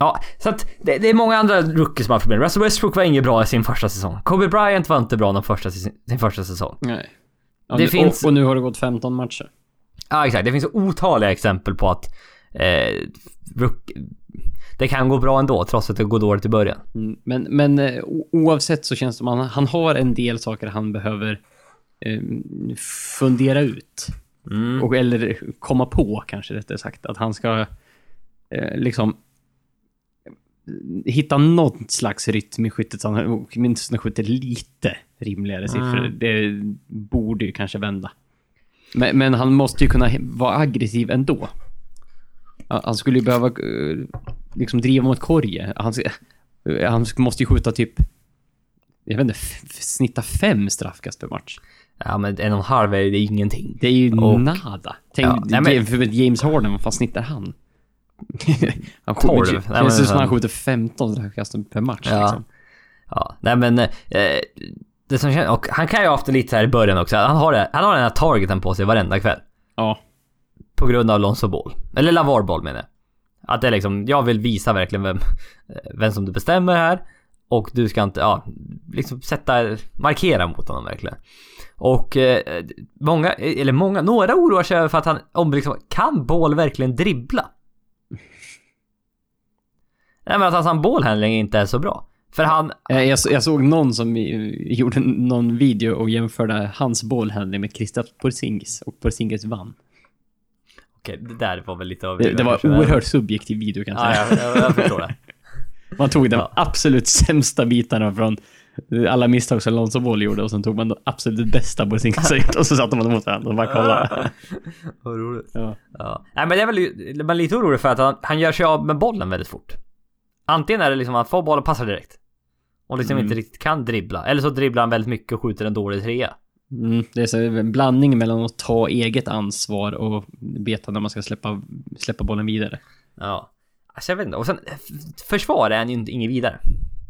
Ja, så att det, det är många andra rookies som har problem. Russell Westbrook var inget bra i sin första säsong. Kobe Bryant var inte bra den första, sin, första säsong. nej. Ja, Det nu, finns- och, och nu har det gått 15 matcher. Ja, exakt. Det finns otaliga exempel på att eh, det kan gå bra ändå, trots att det går dåligt i början. Mm, Men, men eh, oavsett så känns det som att han, har en del saker han behöver eh, fundera ut. Mm. Och, eller komma på kanske rättare sagt. Att han ska eh, liksom hitta något slags rytm i skyttet så han åtminstone skjuter lite rimligare siffror. Mm. Det borde ju kanske vända. Men, men han måste ju kunna vara aggressiv ändå. Han han skulle ju behöva eh, liksom driva mot korge. Han, han måste ju skjuta typ, jag vet inte, snitta fem straffkast per match. Ja, men en och en halv är det är ingenting. Det är ju Och- nada. Tänk, Ja, nej, men- med James Harden, vad fan snittar han? han skjuter, Nej, det men ser ut som han- skjuter 15 straffkast per match. Ja. Liksom. Ja, nej men... Eh, det som känns, och han kan ju det lite så här i början också. Han har, det, han har den här targeten på sig varenda kväll. ja. På grund av Lonzo Ball. Eller Lavar Ball menar jag. Att det är liksom, jag vill visa verkligen vem, vem som du bestämmer här. Och du ska inte, ja, liksom sätta, markera mot honom verkligen. Och eh, många, eller många, några oroar sig över för att han, om liksom, kan Ball verkligen dribbla? Nej men att hans bollhandling inte är så bra. För han, eh, Jag, jag såg någon som gjorde någon video och jämförde hans bollhandling med Kristaps Porzingis och Porzingis vann okej det där var väl lite av... Det, det var oerhört subjektiv video kan jag Ja, säga. jag, jag, jag förstår det. Man tog de Ja. absolut sämsta bitarna från alla misstag som Lonzo Ball gjorde och sen tog man de absolut bästa Porzingis har gjort och så satte man dem mot varandra och bara kolla. Vad roligt. Ja. Ja. Nej men det är väl man är lite orolig för att han, han gör sig av med bollen väldigt fort. Antingen är det liksom att han får bollen och passar direkt. Och liksom Mm. inte riktigt kan dribbla. Eller så dribblar han väldigt mycket och skjuter en dålig trea. Mm, det är så en blandning mellan att ta eget ansvar och veta när man ska släppa, släppa bollen vidare. Ja. Alltså jag vet inte. Och sen försvar är han ju inte inget vidare.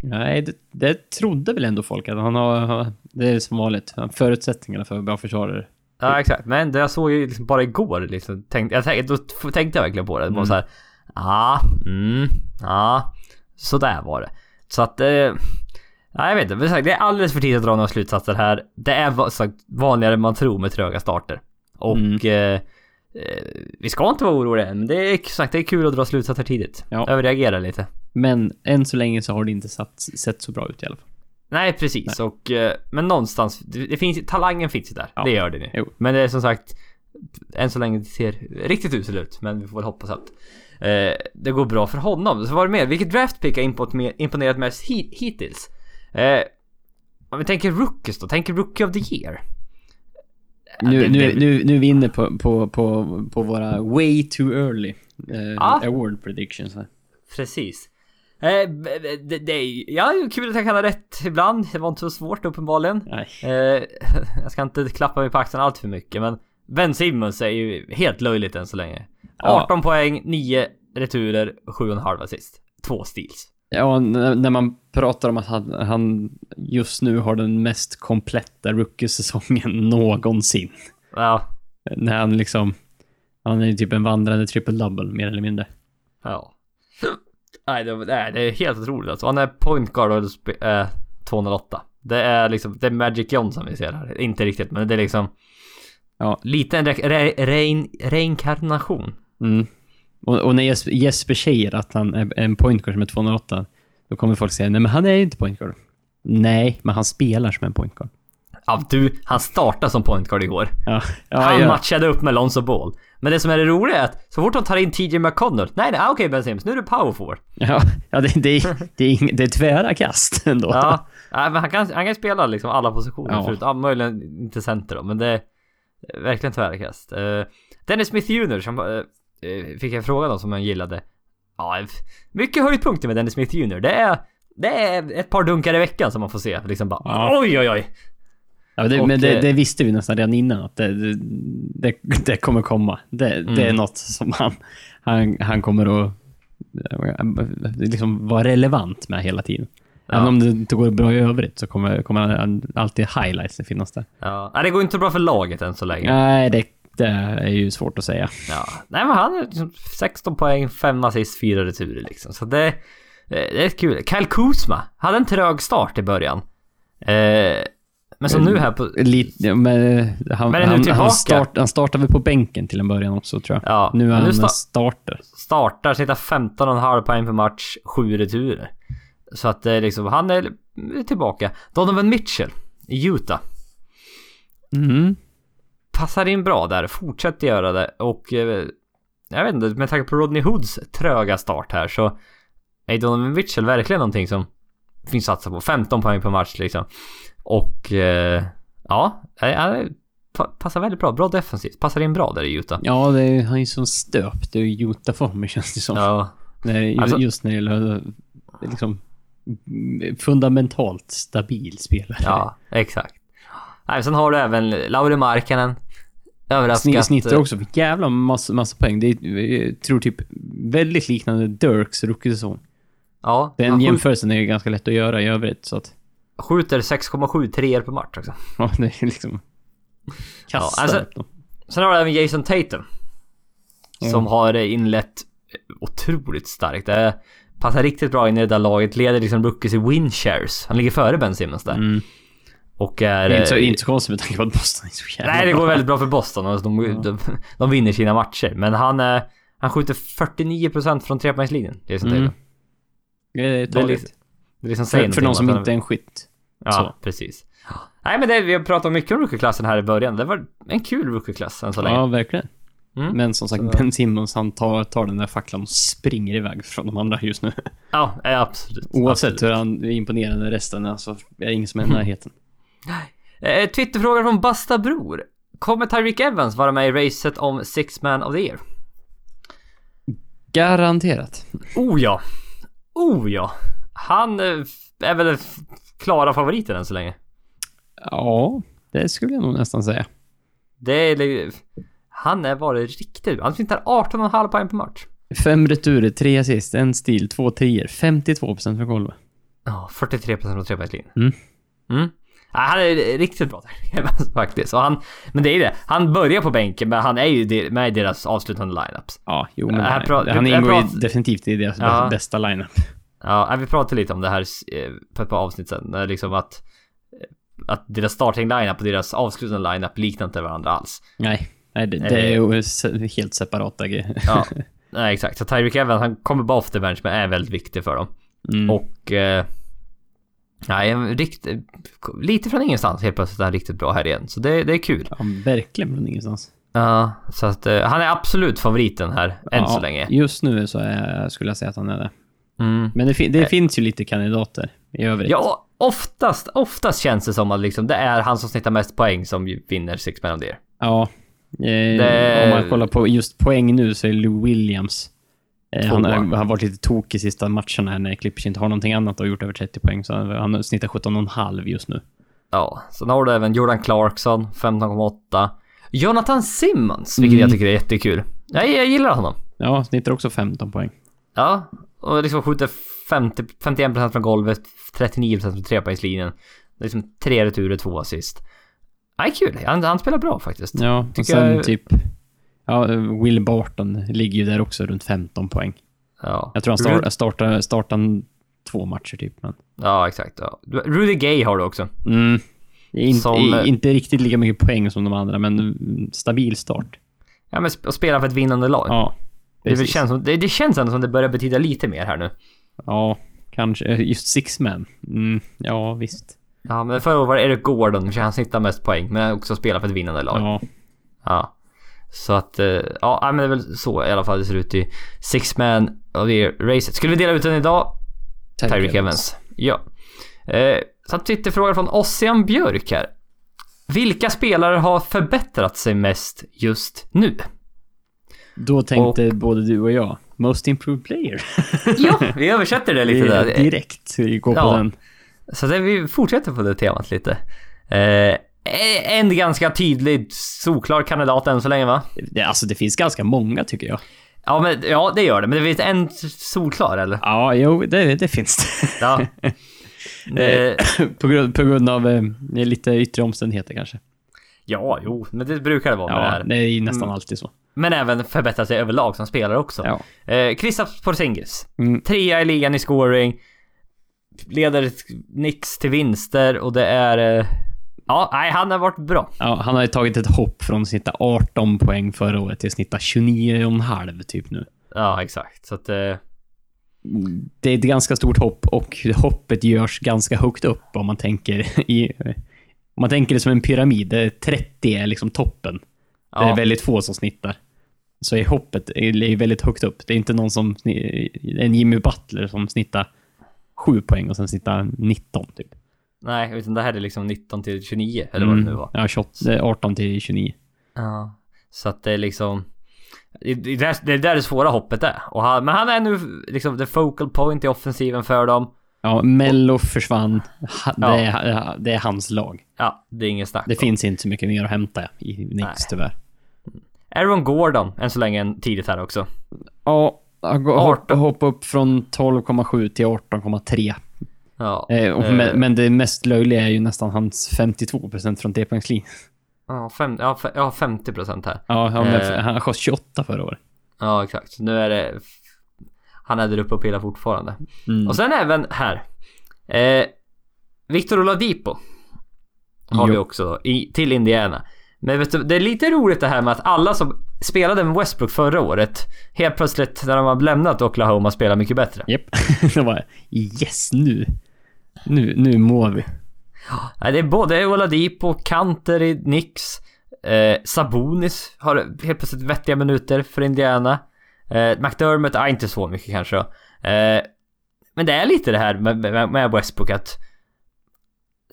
Nej, det, det trodde väl ändå folk att han har, det är som vanligt, förutsättningarna för bra försvarare. Ja exakt. Men det jag såg ju liksom bara igår liksom. Tänkte, jag tänkte, då tänkte jag verkligen på det. Det var Mm. så här. Ja, mm, ja. Så där var det. Så att... Eh, Nej jag vet inte, det är alldeles för tidigt att dra några slutsatser här. Det är sagt, vanligare än man tror med tröga starter. Och Mm. eh, eh, vi ska inte vara oroliga än, men det är, sagt, det är kul att dra slutsatser tidigt. Ja. Överreagera lite. Men än så länge så har det inte satt, sett så bra ut i alla fall. Nej precis, och eh, men någonstans, det, finns talangen finns ju där. Ja. Det gör det ju. Jo. Men det är som sagt, än så länge det ser riktigt uselt ut. Men vi får väl hoppas att eh, det går bra för honom. Så var det mer, vilket draftpick har imponerat, imponerat mest hit, hittills? Eh, om vi tänker rookies då, tänker rookie of the year. Ja, Nu, det- nu, det- nu, nu är vi inne på, på, på, på våra way too early eh, Ja. award predictions. här. Precis. Eh, det, det ja, kul att jag kan ha rätt ibland. Det var inte så svårt uppenbarligen. Eh, jag ska inte klappa mig på axeln allt för mycket men Ben Simmons är ju helt löjligt än så länge. Ja. 18 poäng, 9 returer, 7,5 assist. Två steals. Ja, när man pratar om att han, han just nu har den mest kompletta rookie-säsongen någonsin. Ja, När han liksom... Han är ju typ en vandrande triple-double, mer eller mindre. ja. Nej det, nej, det är helt otroligt alltså. Han är point guard och eh, 208. Det är liksom, det är Magic Johnson vi ser här. Inte riktigt men det är liksom Ja. lite en re, re, rein, reinkarnation. Mm. Och, och när Jesper, Jesper säger att han är en point guard som är 208, Då kommer folk säga, nej men han är ju inte point guard. Nej, men han spelar som en point guard. Ja, du, han startade som point guard igår. Ja, ja, han ja. matchade upp med Lonzo Ball. Men det som är det roliga är att så fort de tar in TJ McConnell, nej nej, okej Ben Simmons, nu är du power forward. Ja, ja det, det, är- det, är ing- det är tvära kast ändå. Ja, men han kan, han kan spela liksom alla positioner Ja. förut. Ja, möjligen inte center då, men det är verkligen tvärkast. Uh, Dennis Smith Jr som uh, fick jag fråga då som jag gillade. Ja, mycket höjdpunkter med Dennis Smith Jr. Det är, det är ett par dunkar i veckan som man får se. Liksom bara Ja. oj oj oj. Ja, men det, Och, men det, eh, det visste vi nästan redan innan att det, det, det, kommer komma. Det, det är Mm. något som han, han, han kommer att eh, liksom vara relevant med hela tiden. Ja. Även om det inte går bra i övrigt så kommer, kommer alltid highlights finnas där. Ja, nej, det går inte bra för laget än så länge. Nej, det, det är ju svårt att säga. Ja, nej men han är liksom 16 poäng, 5 assist, 4 returer liksom. Så det, det är kul. Kyle Kuzma hade en trög start i början. Eh, men som nu här på... Lite, men han, Men han, han, start, han startade väl på bänken till en början också tror jag. Ja, nu är han nu sta- starter. startar, snittar 15,5 poäng per match, 7 returer. Så att det är liksom, han är tillbaka. Donovan Mitchell i Utah. Mm. Passar in bra där, fortsätter göra det och... Eh, jag vet inte, med tanke på Rodney Hoods tröga start här så... Är Donovan Mitchell verkligen någonting som finns att satsa på. 15 poäng per match liksom. Och... Eh, ja, eh, pa- passar väldigt bra. Bra defensivt. Passar in bra där i Utah. Ja, det är, han är ju som stöpt i Utah-former känns det som. Ja, När, Alltså- just när det gäller liksom fundamentalt stabil spelare. ja exakt. Nej, sen har du även Lauri Markkanen. Överraskat. Sni- Snittar också för jävla massa, massa poäng. Det är, jag tror typ väldigt liknande Dirks rookie-säsong. Ja, Den jämförelsen är ju ganska lätt att göra i övrigt, så att... skjuter 6,7 treor per match också. Ja, det är liksom... Kastar alltså- upp dem. Sen har du även Jason Tatum. Ja. Som har inlett otroligt starkt. Det passar riktigt bra in i det där laget. Leder liksom rookies i win shares. Han ligger före Ben Simmons där. Mm. Och är... Det är inte så, eh, inte så konstigt med tanke på att Boston är så jävla Nej, det går väldigt bra för Boston och de, Ja. de, de vinner sina matcher. Men han, eh, han skjuter 49% från trepoängslinjen. Jason Mm. Tatum. Det är Det är liksom, det är liksom För, för någon om som inte är en skytt. Ja, Så. precis. Nej men det, vi har pratat mycket om rookieklassen här i början. Det var en kul rookieklass än så länge. Ja, verkligen. Mm. Men som sagt, Så- Ben Simmons han tar, tar den där facklan och springer iväg från de andra just nu. Ja, absolut. Oavsett absolut. hur han är imponerande resten är så är det ingen som är i närheten. Eh, Twitterfråga från Basta Bror. Kommer Tyreek Evans vara med i racet om Six Man of the Year? Garanterat. Oh ja! Oh ja! Han eh, är väl klara favoriten än så länge. Ja, det skulle jag nog nästan säga. Det är... Han är varit riktigt Han snittar 18,5 poäng per match. Fem returer, tre assist, en stil, två trier, 52% från golvet. Ja, 43% från trepoängslinjen. Mm. Mm. Ja, han är riktigt bra faktiskt. Och han, men det är ju det. Han börjar på bänken men han är ju med i deras avslutande lineups. Ja, jo men Här han, han ingår ju definitivt i deras Ja. bästa lineup. Ja, vi pratade lite om det här eh, på ett par avsnitt sen. Liksom att, eh, att deras starting lineup och deras avslutande lineup liknar inte varandra alls. Nej, nej det, det är ju se- helt separata grejer. Ja, nej exakt. Så Tyreek Evans, han kommer bara off the bench men är väldigt viktig för dem. Mm. Och... Eh, nej, rikt, lite från ingenstans helt plötsligt är han riktigt bra här igen. Så det, det är kul. Ja, verkligen från ingenstans. Ja, så att eh, han är absolut favoriten här än ja, så länge. Just nu så är, skulle jag säga att han är det. Mm. Men det, fin- det finns ju lite kandidater i övrigt. Ja, oftast, oftast känns det som att liksom, det är han som snittar mest poäng som vinner Six Man of the Year. Ja. Eh, Det- Om man kollar på just poäng nu så är Lou Williams han, Tvåa. har- han har varit lite tokig sista matcherna här när Clippers inte har någonting annat och gjort över 30 poäng. Så han han snittar 17,5 just nu. Ja, sen har du även Jordan Clarkson, 15,8. Jonathan Simmons, vilket Mm. jag tycker är jättekul. Jag, jag gillar honom. Ja, snittar också 15 poäng. Ja, och liksom skjuter 50, 51% från golvet, 39% från trepoängslinjen. Liksom tre returer, två assist. Nej, kul. Han, han spelar bra faktiskt. Ja, och sen jag- typ... Ja, Will Barton ligger ju där också runt 15 poäng. Ja, Jag tror han start, startar, startar två matcher typ. Men, Ja, exakt. Ja. Rudy Gay har du också. mm, in, Som- inte riktigt lika mycket poäng som de andra, men stabil start. Ja, men sp- och spelar för ett vinnande lag. Ja, det, känns som, det, det känns ändå som det börjar betyda lite mer här nu. Ja, Kanske. eh, Just six man. Mm, ja, visst. Ja, men förra året var det Eric Gordon, för han snittar mest poäng, men också spelar för ett vinnande lag. Ja. Ja. Så att, eh, ja men det är väl så i alla fall det ser ut i Six Man of the Year-racet. Skulle vi dela ut den idag? Tyreek Evans. Ja. Eh, så Twitterfråga från Ossian Björk här. Vilka spelare har förbättrat sig mest just nu? Då tänkte både du och jag, Most Improved Player. Ja, vi översätter det lite där. Direkt vi går på Ja. den. Så det, vi fortsätter på det temat lite. Eh, en ganska tydlig, solklar kandidat än så länge va? Det, alltså det finns ganska många tycker jag. Ja, men, ja det gör det. Men det finns en solklar eller? Ja, jo, det, det finns det. Ja. Eh, på, grund, på grund av eh, lite yttre omständigheter kanske. ja, jo, men det brukar det vara med det här. det är ju nästan alltid så. Men även förbättra sig överlag som spelare också. Ja. Eh, Kristaps Porzingis. Mm. Trea i ligan i scoring. Leder Knicks till vinster och det är... Eh, ja, nej, han har varit bra. Ja, han har ju tagit ett hopp från att snitta 18 poäng förra året till att snitta 29,5 typ nu. Ja, exakt. Så att... Eh, Det är ett ganska stort hopp och hoppet görs ganska högt upp om man tänker i... Om man tänker det som en pyramid, där 30 är liksom toppen. Det är ja, väldigt få som snittar. Så är hoppet är väldigt högt upp. Det är inte någon som... En Jimmy Butler som snittar 7 poäng och sen snittar 19 typ. Nej, utan det här är liksom 19 till 29 eller vad det nu var. Ja, 28, det är 18 till 29. Ja. Så att det är liksom... Det är där, det är svåra hoppet är. Och han, men han är nu liksom the focal point i offensiven för dem. Ja, Mello försvann. Ha, Ja. det, är, det är hans lag. Ja, det är ingen snack Det om. finns inte så mycket mer att hämta i Knicks Nej. tyvärr. Aaron Gordon, än så länge tidigt här också. Ja, hoppa hopp upp från 12,7 till 18,3. Ja. Eh, eh, men, men det mest löjliga är ju nästan hans 52% från trepoängslinjen. Ja, fem, ja, ja 50 procent här. Ja, han, Eh. han sköt 28 förra året. Ja, exakt. Nu är det... Han är där uppe och pillar fortfarande. Mm. Och sen även här. Eh, Victor Oladipo. Har Jo. vi också då, i, till Indiana. Men vet du, det är lite roligt det här med att alla som spelade med Westbrook förra året helt plötsligt när de har lämnat Oklahoma spelar mycket bättre. Japp. var yes, nu. Nu, nu mår vi. Nej, det är både Oladipo, Kanter i Knicks, eh, Sabonis har helt plötsligt vettiga minuter för Indiana. Eh, McDermott, ja, inte så mycket kanske då. Eh, men det är lite det här med, med, med Westbrook att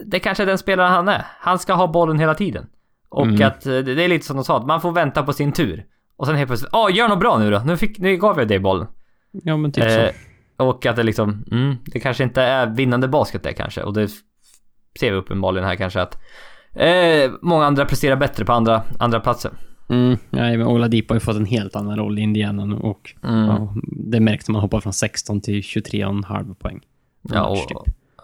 det kanske är den spelaren han är. Han ska ha bollen hela tiden. Och Mm. att eh, det är lite som de sa, att man får vänta på sin tur. Och sen helt plötsligt, ja gör något bra nu då. Nu, fick, nu gav jag dig bollen. Ja, men typ Eh, så. Och att det liksom, mm, det kanske inte är vinnande basket det kanske. Och det ser vi uppenbarligen här kanske att eh, många andra presterar bättre på andra, andra platser. Mm, nej, men Oladipo har ju fått en helt annan roll i Indiana och Mm. ja, det märks när man hoppar från 16 till 23,5 poäng. Ja, och, typ.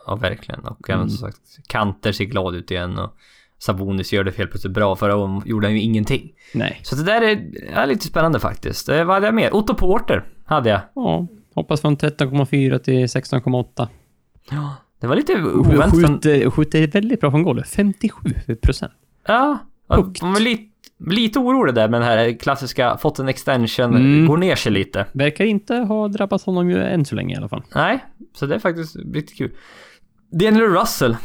ja, verkligen. Och även Mm. som sagt, Kanter ser glad ut igen och Sabonis gör det helt plötsligt bra. Förra året gjorde han ju ingenting. Nej. Så det där är, är lite spännande faktiskt. Eh, vad hade jag mer? Otto Porter hade jag. Ja, hoppas från 13,4 till 16,8. Ja, det var lite oväntat. Skjuter, skjuter väldigt bra från golvet. 57 procent. Ja, Högt. man var lite, lite orolig där med den här klassiska, fått en extension, Mm. går ner sig lite. Verkar inte ha drabbat honom ju än så länge i alla fall. Nej, så det är faktiskt riktigt kul. Daniel Russell,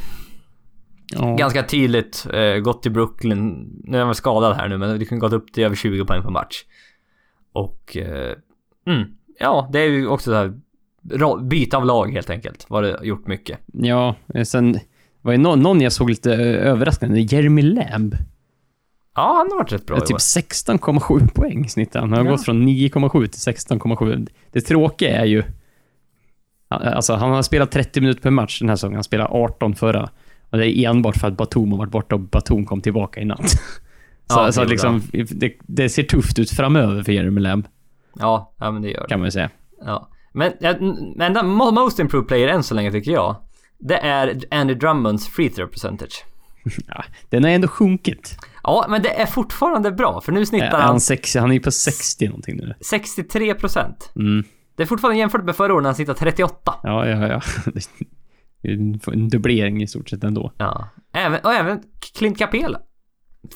Ja. ganska tydligt eh, gått till Brooklyn. Nu är han väl skadad här nu, men det kan gått upp till över 20 poäng per match. Och... Eh, mm, ja, det är ju också så här byte av lag helt enkelt. Var det gjort mycket. ja, sen var det någon, någon jag såg lite överraskande. Jeremy Lamb. Ja, han har varit rätt bra i typ år. 16,7 poäng snittar han. Han har Ja. gått från 9,7 till 16,7. Det tråkiga är ju... Alltså, han har spelat 30 minuter per match den här säsongen. Han spelade 18 förra. Och det är enbart för att Batum har varit borta och Batum kom tillbaka i natt. Så, Ja, det så liksom, det, det ser tufft ut framöver för Jeremy Lamb, Ja, ja men det gör det. kan man ju säga. Ja. Men, men most improved player än så länge tycker jag. Det är Andy Drummonds free throw percentage. Ja, den har ändå sjunkit. Ja, men det är fortfarande bra för nu snittar Han, han är ju på 60 någonting nu. 63%. Mm. Det är fortfarande jämfört med förra året när han snittade 38. Ja, ja, ja. En- dubblering i stort sett ändå. Ja. Även, och även Clint Capela.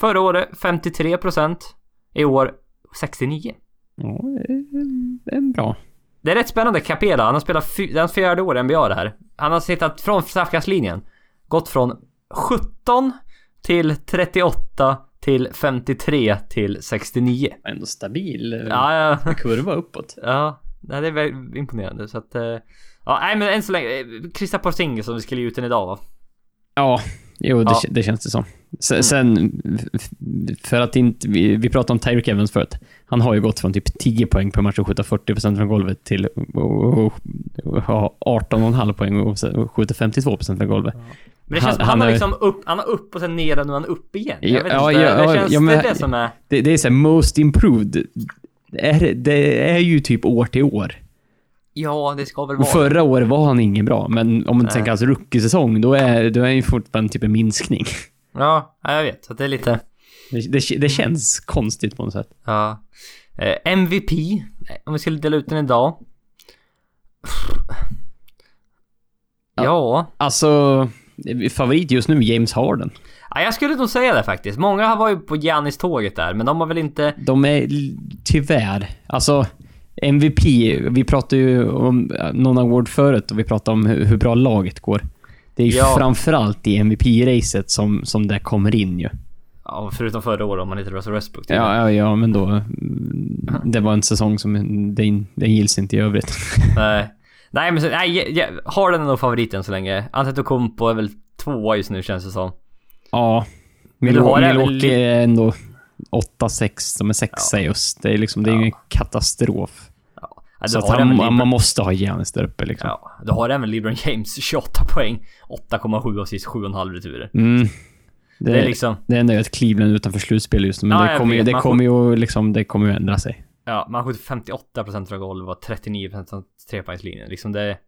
Förra året 53%. I år 69. Ja, det är- bra. det är rätt spännande. Capela, han har spelat fy, den fjärde år i NBA det här. Han har sittat från straffkastlinjen. Gått från 17 till 38 till 53 till 69. Ändå stabil eh, Ja, ja. kurva uppåt. Ja, det är väldigt imponerande så att... eh, Ja, nej men än så länge. eh, Krista Porzingis som vi skulle ge ut den idag va? Ja, jo, det, Ja. det känns det som. Sen, sen f- för att inte... Vi, vi pratade om Tyreek Evans förut. Han har ju gått från typ 10 poäng per match och skjuta 40% från golvet till att ha 18,5 poäng och skjuta 52% från golvet. Men det Han- känns som han han, har är- liksom upp, han har upp och sen ner och nu är han upp igen. Jag Ja, vet ja, inte, ja, det känns... ja, det men- är det som är... Det, det är såhär most improved. Det är, det är ju typ år till år. Ja, det ska väl Och vara... förra året var han ingen bra, men om man Nej. tänker hans rookie-säsong, då är, då är han ju fortfarande typ en minskning. Ja, ja, jag vet. Så det är lite... Det, det, det känns konstigt på något sätt. Ja. Eh, MVP. Om vi skulle dela ut den idag. Ja. Alltså, favorit just nu, James Harden. ja. Jag skulle nog säga det faktiskt. Många har varit på Giannis-tåget där, men de har väl inte... De är tyvärr, alltså MVP, vi pratade ju om eh, någon award förut och vi pratade om hur, hur bra laget går. Det är ju Ja. framförallt i MVP-racet som, som det kommer in ju. Ja, förutom förra året om man inte Russell Westbrook. Ja, ja, ja, men då... mm, Det var en säsong som den, den gills inte i övrigt. Nej. Nej, men så, nej, jag, jag, Harden är nog favoriten så länge. Antetokounmpo är väl tvåa just nu känns det som. Ja. Milwaukee, är ändå 8-6, de är sexa i oss. Det är liksom, det är ju en katastrof. Ja, Så att han, även man LeBron, måste ha Giannis där uppe liksom. ja, du har även LeBron James 28 poäng, 8,7 assist, 7,5 returer. Mm. Det, Det är liksom... det enda är ett Cleveland utanför slutspel just nu, men Ja, det kommer, vet. det kommer ju liksom, det kommer ju ändra sig. Ja, man skjuter 58% från golv och 39% från trepoängslinjen. Liksom det...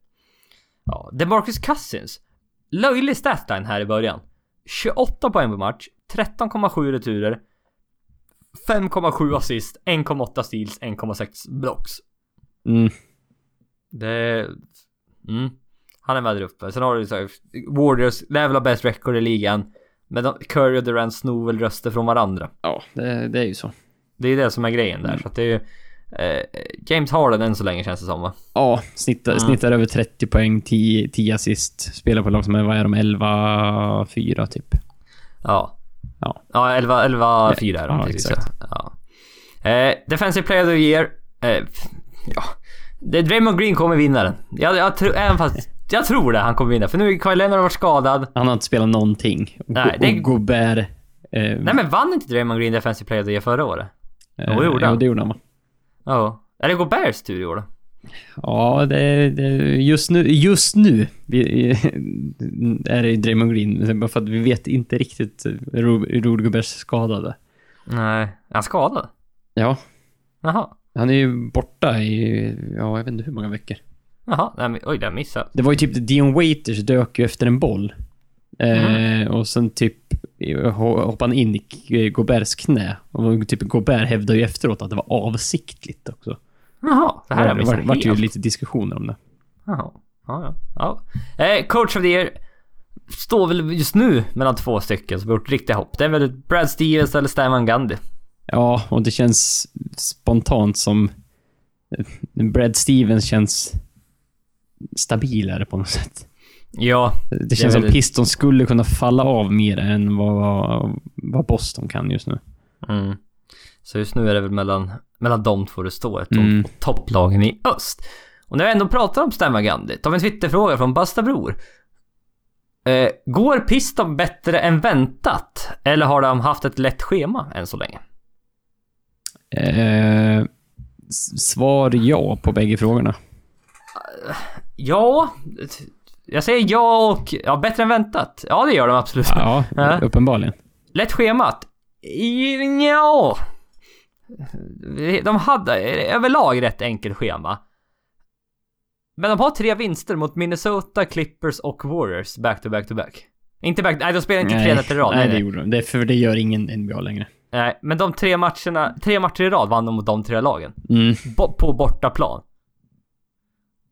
Ja, DeMarcus Cousins. Löjlig statline här i början. 28 poäng på match, 13,7 returer, 5,7 assist, 1,8 steals, 1,6 blocks. Mm. Det... Mm. Han är med där uppe. Sen har du så här, Warriors, level of best record i ligan. Men de, Curry och Durant snor väl röster från varandra. Ja, det, det är ju så. Det är det som är grejen där. Så att det är ju... Eh, James Harden än så länge känns det som va? Ja, snittar, Mm. snittar över 30 poäng, 10, 10 assist. Spelar på lag som är, vad är de, 11-4 typ. Ja. Ja. Ja, 11, 11 4 är de Ja, precis. exakt. Ja. Eh, defensive player of the year. Eh, ja. Det, Draymond Green kommer vinna den. Jag, jag tror, även fast... Jag tror det, han kommer vinna. För nu har Kyle Leonard varit skadad. Han har inte spelat någonting. Nej, det- och Gobert... Eh, Nej men vann inte Draymond Green defensive player of the year förra året? eh, jo, gjorde han. Ja, det gjorde han va? Ja. Är det Goberts tur i år då? Ja, det, det, just nu, just nu vi, är det Draymond Green. Bara för att vi vet inte riktigt hur Rudy Gobert skadade. Nej. Är han skadad? Ja, Jaha. Han är ju borta i, ja, jag vet inte hur många veckor. Jaha. Nej, men, oj, det missat. Det var ju typ Dion Waiters dök ju efter en boll. Eh, och sen typ ho- hoppade han in i Goberts knä. Och typ Gobert hävdade ju efteråt att det var avsiktligt också. Jaha. Det här har jag Det missat var, vart ju lite diskussioner om det. Jaha. Ja, ja. ja. Eh, coach of the year. Står väl just nu mellan två stycken som har gjort riktiga hopp. Det är väl Brad Stevens eller Stan Van Gundy. Ja, och det känns spontant som... Brad Stevens känns stabilare på något sätt. Ja. Det känns är som Piston skulle kunna falla av mer än vad, vad Boston kan just nu. Mm. Så just nu är det väl mellan, mellan de två det står. Mm. topplagen i öst. Och när vi ändå pratar om Stan Gundy. tar vi en Twitterfråga från Basta Bror. Eh, går Piston bättre än väntat? Eller har de haft ett lätt schema än så länge? Eh, svar ja på bägge frågorna. Ja. Jag säger ja och... Ja, bättre än väntat. Ja, det gör de absolut. Ja, Ja. uppenbarligen. Lätt schemat? Ja. De hade överlag rätt enkelt schema. Men de har tre vinster mot Minnesota, Clippers och Warriors back to back to back. Inte back... Nej, de spelar inte tre nätter i rad. nej, Nej, det nej. gjorde de. Det, för det gör ingen NBA längre. Nej, men de tre matcherna... Tre matcher i rad vann de mot de tre lagen. Mm. Bo, på bortaplan.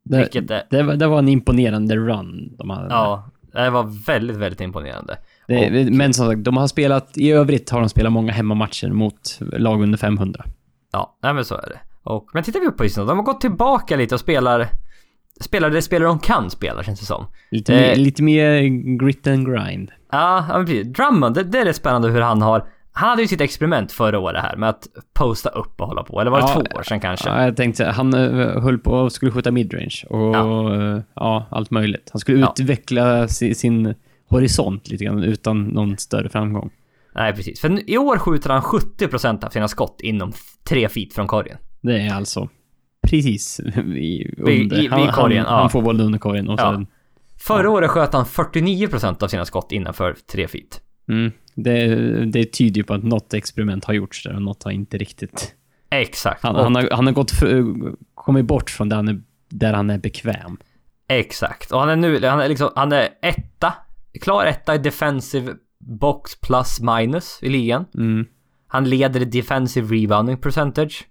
Det, Vilket är... det, var, det var en imponerande run de hade. Ja. Det var väldigt, väldigt imponerande. Det, Men som sagt, de har spelat... I övrigt har de spelat många hemmamatcher mot lag under 500. Ja, nej men så är det. Och, men tittar vi på Houston, de har gått tillbaka lite och spelar Spelar det spelare de kan spela känns det som. Lite, Eh. mer, lite mer grit and grind. Ja, ja men precis. Drummond, det, det är rätt spännande hur han har... Han hade ju sitt experiment förra året här med att posta upp och hålla på. Eller var det Ja, två år sedan kanske? Ja, jag tänkte, han eh, höll på och skulle skjuta midrange och Ja. ja. allt möjligt. Han skulle Ja. utveckla si, sin horisont lite grann utan någon större framgång. Nej, precis. För i år skjuter han 70% av sina skott inom tre feet från korgen. Det är alltså precis i, under. i- vid han, korgen, han, ja. han får bollen under korgen och Ja. sen... Förra året sköt han 49% av sina skott innanför tre feet. Mm, det, det tyder ju på att något experiment har gjorts där och något har inte riktigt... Exakt. Han, Och- han, har, han har gått för, kommit bort från där han, är, där han är bekväm. Exakt. Och han är nu, han är liksom, han är etta. Klar etta i defensive box plus minus i ligan. Mm. Han leder i defensive rebounding percentage.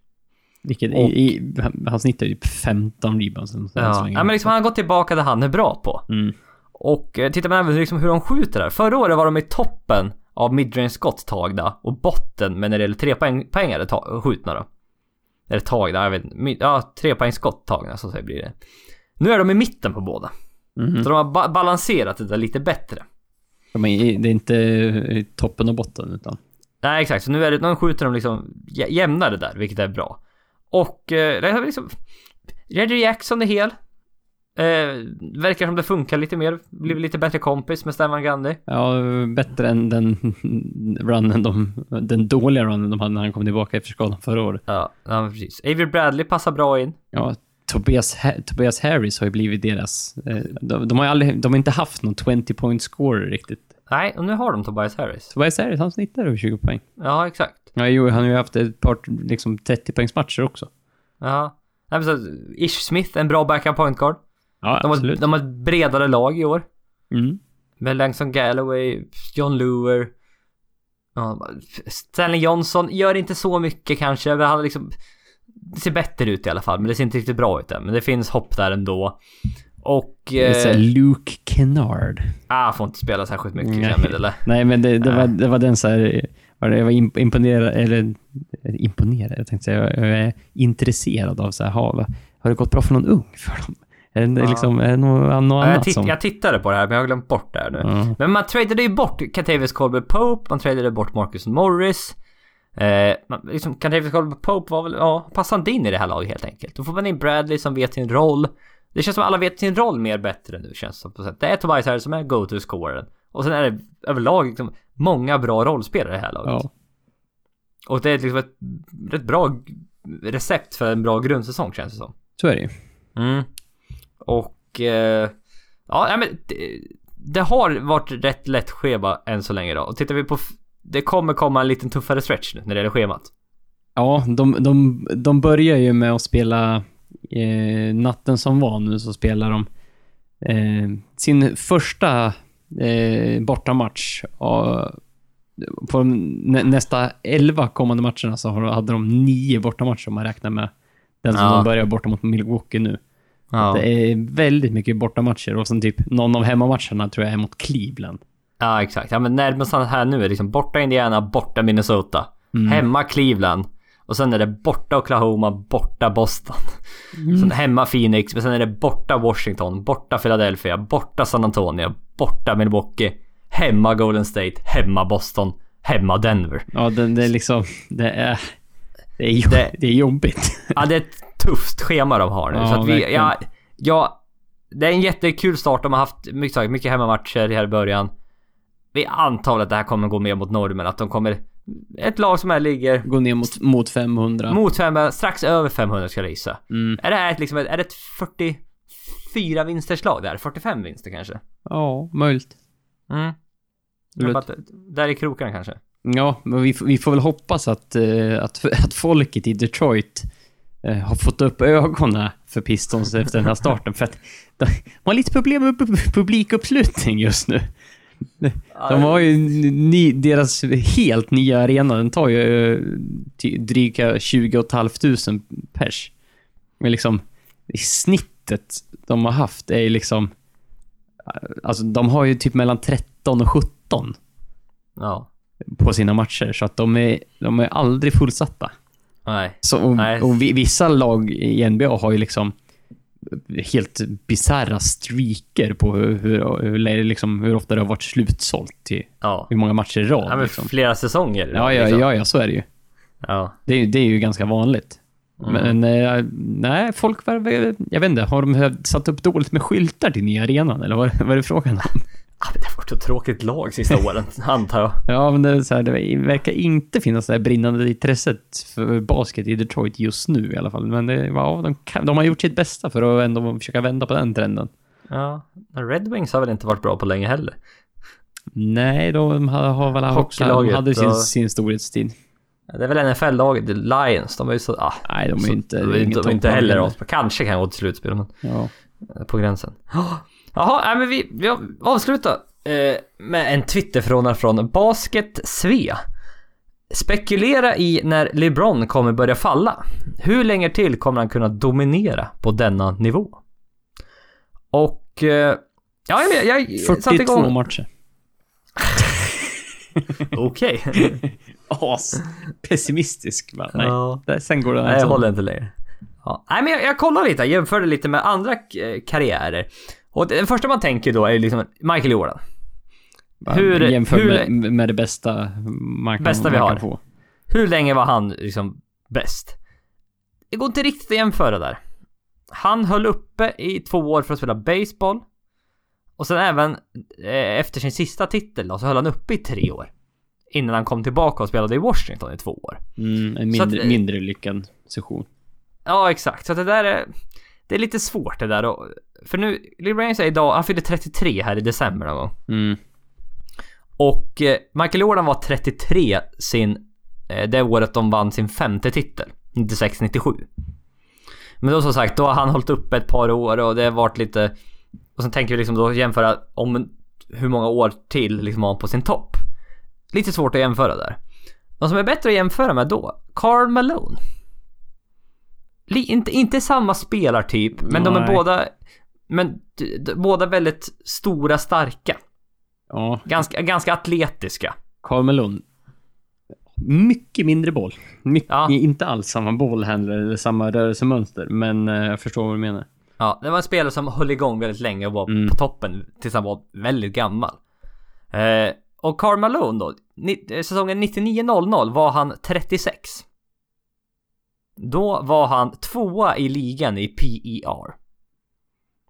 Vilket Och- i, i, han, snittar ju 15 rebounds. än så Ja, ja men liksom han har gått tillbaka där han är bra på. Mm. Och eh, tittar man även liksom hur de skjuter där. Förra året var de i toppen av midrange skott tagna och botten men när det gäller tre poäng, poängare ta, skjutna då. Eller tagna, jag vet inte. Ja, tre poäng skott tagna så säga blir det. Nu är de i mitten på båda. Mhm. Så de har ba- balanserat det där lite bättre. De är, det är inte i toppen och botten utan... Nej exakt, så nu är det, nu skjuter de liksom jä- jämnare där, vilket är bra. Och eh, liksom... Reggie Jackson är hel. Eh, verkar som det funkar lite mer. Blivit lite bättre kompis med Stefan Gandhi. Ja, bättre än den runnen de... Den dåliga runnen de hade när han kom tillbaka efter skadan förra året. Ja, ja precis. Avery Bradley passar bra in. Ja, Tobias, Ha- Tobias Harris har ju blivit deras... eh, De, de har ju aldrig... De har inte haft någon 20 point scorer riktigt. Nej, och nu har de Tobias Harris. Tobias Harris, han snittar över 20 poäng. Ja, exakt. Ja, jo, han har ju haft ett par liksom 30 poängs matcher också. Ja. Nej, men så, Ish Smith, en bra backup point guard. Ja, De har, de har ett bredare lag i år. Mm. Med Langston Galloway, John Luer. Ja, Stanley Johnson gör inte så mycket kanske. Men han liksom... Det ser bättre ut i alla fall, men det ser inte riktigt bra ut än. Men det finns hopp där ändå. Och... Eh, Luke Kennard. ah, får inte spela särskilt mycket Nej. jag, eller? Nej, men det, det, var, det var den så här... Jag var imp- imponerad, eller eller imponerad, jag tänkte säga, jag är intresserad av så här, ha, har det gått bra för någon ung för dem? Är det, Ja. liksom, är det något, något Ja, jag, annat titt, som... jag tittade på det här, men jag har glömt bort det här nu. Ja. Men man tradade ju bort Catavius Colbert Pope, man tradade bort Marcus Morris. Eh, man, liksom, Catavius Colbert Pope var väl, ja, passar inte in i det här laget helt enkelt. Då får man in Bradley som vet sin roll. Det känns som alla vet sin roll mer bättre nu känns det som på sätt. Det är Tobias Harris som är go-to-scoren. Och sen är det överlag liksom många bra rollspelare i det här laget. Ja. Och det är liksom ett rätt bra recept för en bra grundsäsong känns det som. Så är det ju. Mm. Och... Eh, ja, men det, det har varit rätt lätt schema än så länge då. Och tittar vi på... Det kommer komma en liten tuffare stretch nu när det gäller schemat. Ja, de, de, de börjar ju med att spela eh, natten som var nu så spelar de eh, sin första eh, bortamatch. Och på nä, nästa 11 kommande matcherna så har- hade de nio bortamatcher om man räknar med den som Ja. de börjar borta mot Milwaukee nu. Ja. Det är väldigt mycket bortamatcher och sen typ någon av hemmamatcherna tror jag är mot Cleveland. ja, exakt. Ja, men närmast här nu är liksom borta Indiana, borta Minnesota. Mm. Hemma Cleveland. Och sen är det borta Oklahoma, borta Boston. Sen hemma Phoenix, men sen är det borta Washington, borta Philadelphia, borta San Antonio, borta Milwaukee, hemma Golden State, hemma Boston, hemma Denver. Ja, det, det är liksom... Det är... Det är, Det- det är jobbigt. Ja, det är ett tufft schema de har nu. Ja, så att vi, ja, ja, det är en jättekul start. De har haft mycket, mycket hemmamatcher här i början. Vi antar att det här kommer gå mer mot normen. Att de kommer... Ett lag som här ligger Gå ner mot, mot 500. mot 500, strax över 500 ska jag gissa. Mm. Är det här ett, liksom, är det ett 44 vinsters lag där? 45 vinster kanske? Ja, möjligt. Mm. Att- Där i krokarna kanske? Ja, men vi, vi får väl hoppas att, eh, att, att folket i Detroit har fått upp ögonen för Pistons efter den här starten. För att de, har lite problem med pu- publikuppslutning just nu. De har ju ny, deras helt nya arena, den tar ju eh, dryga 20 500 pers. Men liksom, snittet de har haft är ju liksom... Alltså de har ju typ mellan 13 och 17 Ja. på sina matcher, så att de är, de är aldrig fullsatta. Nej. Så, och, Nej. och vi- vissa lag i NBA har ju liksom helt bisarra streaker på hur, hur, hur, liksom, hur ofta det har varit slutsålt till Ja. hur många matcher i rad. ja liksom. flera säsonger. ja, ja, liksom. ja, ja, så är det ju. ja. Det det är ju ganska vanligt. Mm. Men eh, nej, folk var, jag vet inte, har de satt upp dåligt med skyltar till nya arenan eller vad, vad är det frågan om? Det har varit ett tråkigt lag sista åren, antar jag. Ja, men det, är så här, det verkar inte finnas det här brinnande intresset för basket i Detroit just nu i alla fall. Men det, ja, de, kan, de har gjort sitt bästa för att ändå försöka vända på den trenden. Ja. Red Wings har väl inte varit bra på länge heller. Nej, de har, har väl också... De hade sin, och- sin storhetstid. Det är väl NFL-laget, Lions, de är ju så... Ah, Nej, de är så, inte... de är inte, de är inte heller asbra. Kanske kan gå till slutspel, men Ja. på gränsen. Jaha, nej, men vi, vi avslutar eh, med en Twitterfråga från Basket Svea. Spekulera i när LeBron kommer börja falla. Hur länge till kommer han kunna dominera på denna nivå? Och... Eh, ja, jag, jag satte 42 igång... matcher. Okej. As. Pessimistisk bara. Nej. Ja. Där- Sen går det Nej, jag håller inte längre. Ja. Nej, men jag, jag kollar lite, jämförde lite med andra karriärer. Och den första man tänker då är liksom Michael Jordan. hur- Jämför hur- med, med det bästa man kan, Bästa vi man har. kan få. Hur länge var han liksom bäst? Det går inte riktigt att jämföra där. Han höll uppe i två år för att spela baseball. Och sen även eh, efter sin sista titel då, så höll han uppe i tre år. Innan han kom tillbaka och spelade i Washington i två år. Mm, en att- mindre, mindre lyckad session. Ja, exakt. Så att det där är... Det är lite svårt det där och, För nu, LeBron James är idag, han fyllde 33 här i december någon gång. Mm. Och eh, Michael Jordan var 33 sin... Eh, det året de vann sin femte titel. 96-97. Men då som sagt, då har han hållit uppe ett par år och det har varit lite... Och sen tänker vi liksom då jämföra om hur många år till liksom har han på sin topp. Lite svårt att jämföra där. Vad som är bättre att jämföra med då? Karl Malone. Li, inte, inte samma spelartyp, men de är Nej. båda... Men båda väldigt stora, starka. Ja, Ganska, ganska atletiska. Carl Malone. Mycket mindre boll. Mycket, Ja. Inte alls samma bollhandler eller samma rörelsemönster, men eh, jag förstår vad du menar. Ja, det var en spelare som höll igång väldigt länge och var Mm. på toppen tills han var väldigt gammal. Eh, och Karl Malone då, eh, säsongen 99-00 var han 36. Då var han tvåa i ligan i PER.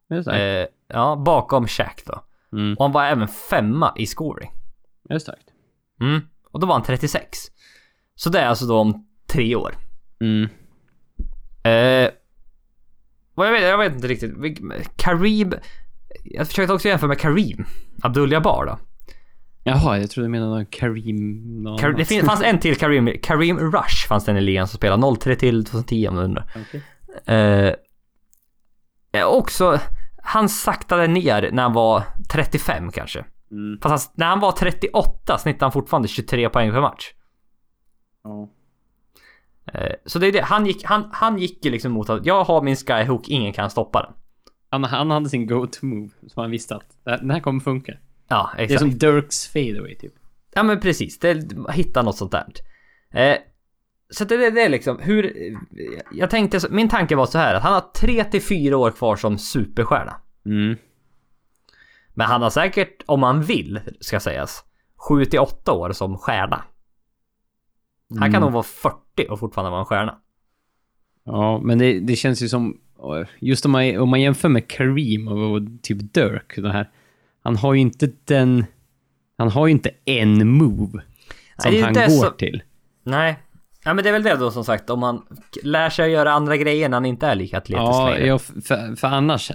Det är starkt. Eh, ja, bakom Shaq då. Mm. Och han var även femma i scoring. Det är starkt. Mm. Och då var han 36. Så det är alltså då om tre år. Mm. Eh, vad jag, vet, jag vet inte riktigt. Kareem... Jag försökte också jämföra med Kareem Abdul-Jabbar då. Jaha, jag trodde du menade någon Kareem... Någon Kar- det annat. fin- fanns en till Kareem, Kareem Rush fanns den i ligan som spelade 03 till 2010 om du undrar. Eh, eh, också, han saktade ner när han var 35 kanske. Mm. Fast han, när han var 38 snittade han fortfarande 23 poäng per match. Ja. Eh, så det är det, han gick, han, han gick ju liksom mot att jag har min skyhook, ingen kan stoppa den. Han, han hade sin go-to-move, som han visste att den här kommer funka. Ja, Det är exakt. som Dirks fadeaway typ. Ja men precis, det, hitta något sånt där. Eh, så det, det, det är liksom hur... Jag tänkte, så- min tanke var så här att han har 3 till 4 år kvar som superstjärna. Mm. Men han har säkert, om han vill, ska sägas, 7 till 8 år som stjärna. Han kan Mm. nog vara 40 och fortfarande vara en stjärna. Ja, men det, det känns ju som... Just om man, om man jämför med Kareem och, och typ Dirk, det här. Han har ju inte den... Han har ju inte en move som ju han går som- till. Nej. Ja men det är väl det då som sagt, om man lär sig att göra andra grejer när han inte är lika atletisk Ja, längre. ja för, för annars...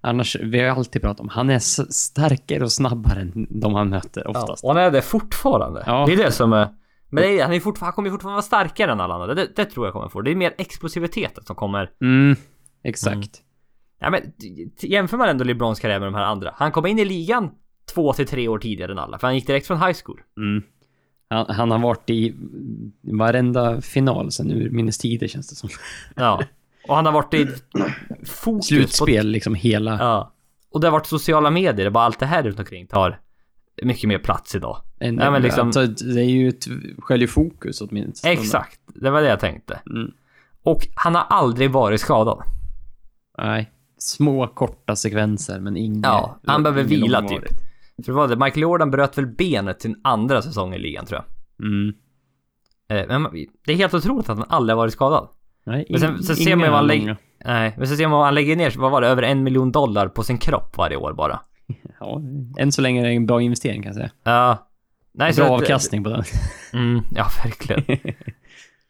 Annars, vi har alltid pratat om, han är starkare och snabbare än de han möter Ja, oftast. och han är det fortfarande. Ja. Det är det som är... Men är, han, är fortfar- han kommer ju fortfarande vara starkare än alla andra. Det, det tror jag kommer få. Det är mer explosiviteten som kommer... Mm, exakt. Ja men jämför man ändå LeBrons karriär med de här andra. Han kom in i ligan två till tre år tidigare än alla. För han gick direkt från high school. Mm. Han, han har varit i varenda final sen ur minnes tider känns det som. Ja. Och han har varit i fokus Slutspel liksom hela... På, ja. Och det har varit sociala medier. Bara allt det här runt omkring tar mycket mer plats idag. En, Nej, men liksom- alltså, det är ju ett sköljer fokus åtminstone. Exakt, det var det jag tänkte. Mm. Och han har aldrig varit skadad. Nej. Små korta sekvenser, men inget... Ja, han behöver vila typ. För vad var det, Michael Jordan bröt väl benet sin andra säsong i ligan tror jag. Mm. Eh, Men det är helt otroligt att han aldrig varit skadad. Nej, Men sen- sen ser man vad han lägger- Nej, men så ser man vad han lägger ner, vad var det, över en miljon dollar på sin kropp varje år bara. Ja, än så länge är det en bra investering kan jag säga. Ja. Nej, så Bra att- avkastning på den. Mm, ja, verkligen.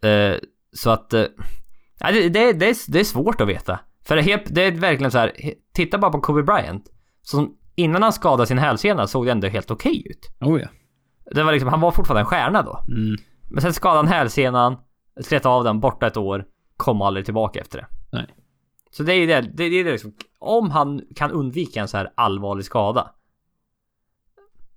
Eh, så att... eh, det, det, det, är, det är svårt att veta. För det, är helt- det är verkligen så här, titta bara på Kobe Bryant. Som innan han skadade sin hälsena såg det ändå helt okej ut. Oh ja. Det var liksom, han var fortfarande en stjärna då. Mm. Men sen skadade han hälsenan, slet av den, borta ett år, kom aldrig tillbaka efter det. Nej. Så det är ju det, det, är det liksom, om han kan undvika en så här allvarlig skada.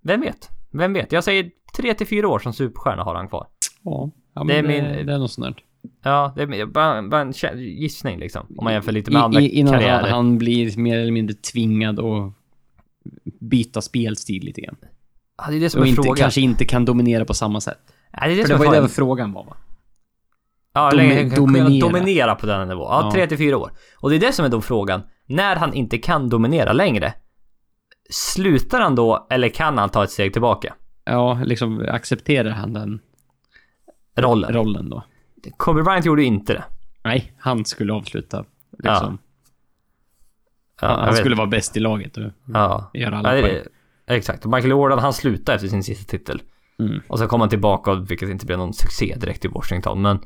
Vem vet? Vem vet? Jag säger 3 till 4 år som superstjärna har han kvar. Ja, ja Det är min- det är något sånt där. Ja, det är bara, bara en gissning liksom. Om man jämför lite med andra I, i, innan karriärer. han blir mer eller mindre tvingad att byta spelstil lite grann. Ja, det är det som Och är inte, frågan. kanske inte kan dominera på samma sätt. Ja, det är det För som det var ju det frågan. var va? Ja, Domi- länge dominera. dominera på den nivån. Ja, Ja. 3 till 4 år. Och det är det som är då frågan. När han inte kan dominera längre. Slutar han då, eller kan han ta ett steg tillbaka? Ja, liksom accepterar han den Rollen. rollen då? Kobe Bryant gjorde ju inte det. Nej, han skulle avsluta. Liksom. Ja, han jag han skulle vara bäst i laget och Ja. göra alla Ja, poäng. exakt. Michael Jordan, han slutade efter sin sista titel. Mm. Och så kom han tillbaka, vilket inte blev någon succé direkt i Washington, men...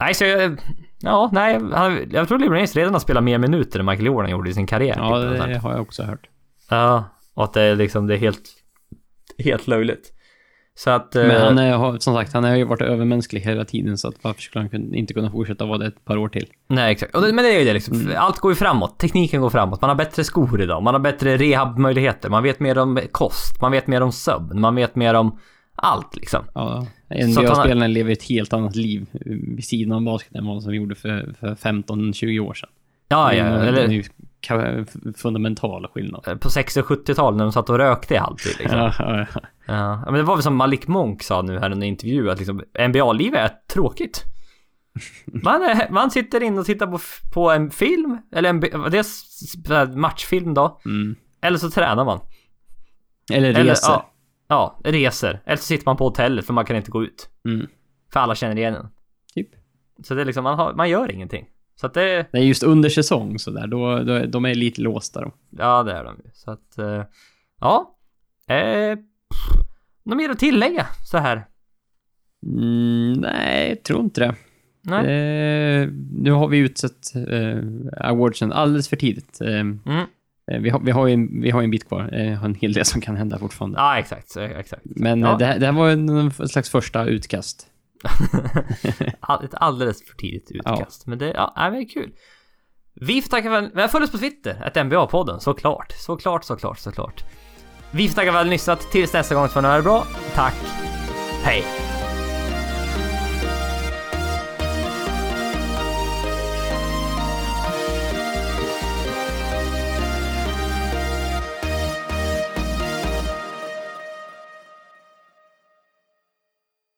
Nej, så jag... Ja, nej. Han, jag tror LeBron James redan har spelat mer minuter än Michael Jordan gjorde i sin karriär. Ja, typ, det har jag också hört. Ja, och att det är liksom, det är helt... Helt löjligt. Så att... Men eh, han är, har- som sagt, han har ju varit övermänsklig hela tiden så att varför skulle han inte kunna fortsätta vara det ett par år till? Nej, exakt. Men det är ju det liksom. Mm. Allt går ju framåt. Tekniken går framåt. Man har bättre skor idag. Man har bättre rehabmöjligheter. Man vet mer om kost. Man vet mer om sömn. Man vet mer om allt liksom. Ja, NBA-spelarna lever ett helt annat liv vid sidan av basket än vad som gjorde för, för 15-20 år sedan. Ja, ja. Eller en ju ka- fundamental skillnad. på 60 och 70-talet när de satt och rökte i halvtid liksom. Ja, ja, ja. Ja, men det var väl som Malik Monk sa nu här under en intervju att liksom NBA-livet är tråkigt. Man, är, man sitter in och tittar på, på en film, eller en, det matchfilm då. Mm. Eller så tränar man. Eller Eller, resor. ja, ja, reser. Eller så sitter man på hotellet för man kan inte gå ut. Mm. För alla känner igen en. Typ. Så det är liksom, man, har, man gör ingenting. Så att det, är just under säsong sådär, då, då, de är lite låsta då. ja det är de ju. Så att, eh, ja. Eh, pff, något mer att tillägga så här? Mm, nej, jag tror inte det. Nej? Eh, nu har vi utsett eh, awardsen alldeles för tidigt. Eh, Mm. eh, vi, har, vi, har en, vi har en bit kvar. Eh, har en hel del som kan hända fortfarande. Ja, exakt. så- exakt. Men Ja. eh, det, här- det här var en slags första utkast. Ett alldeles för tidigt utkast. Men det, ja, men det är kul. Vi får tacka. Vi har följt oss på Twitter, ett NBA-podden, såklart. Såklart, såklart, såklart. Vi får tacka att har lyssnat. Tills nästa gång så får ni ha det bra. Tack. Hej.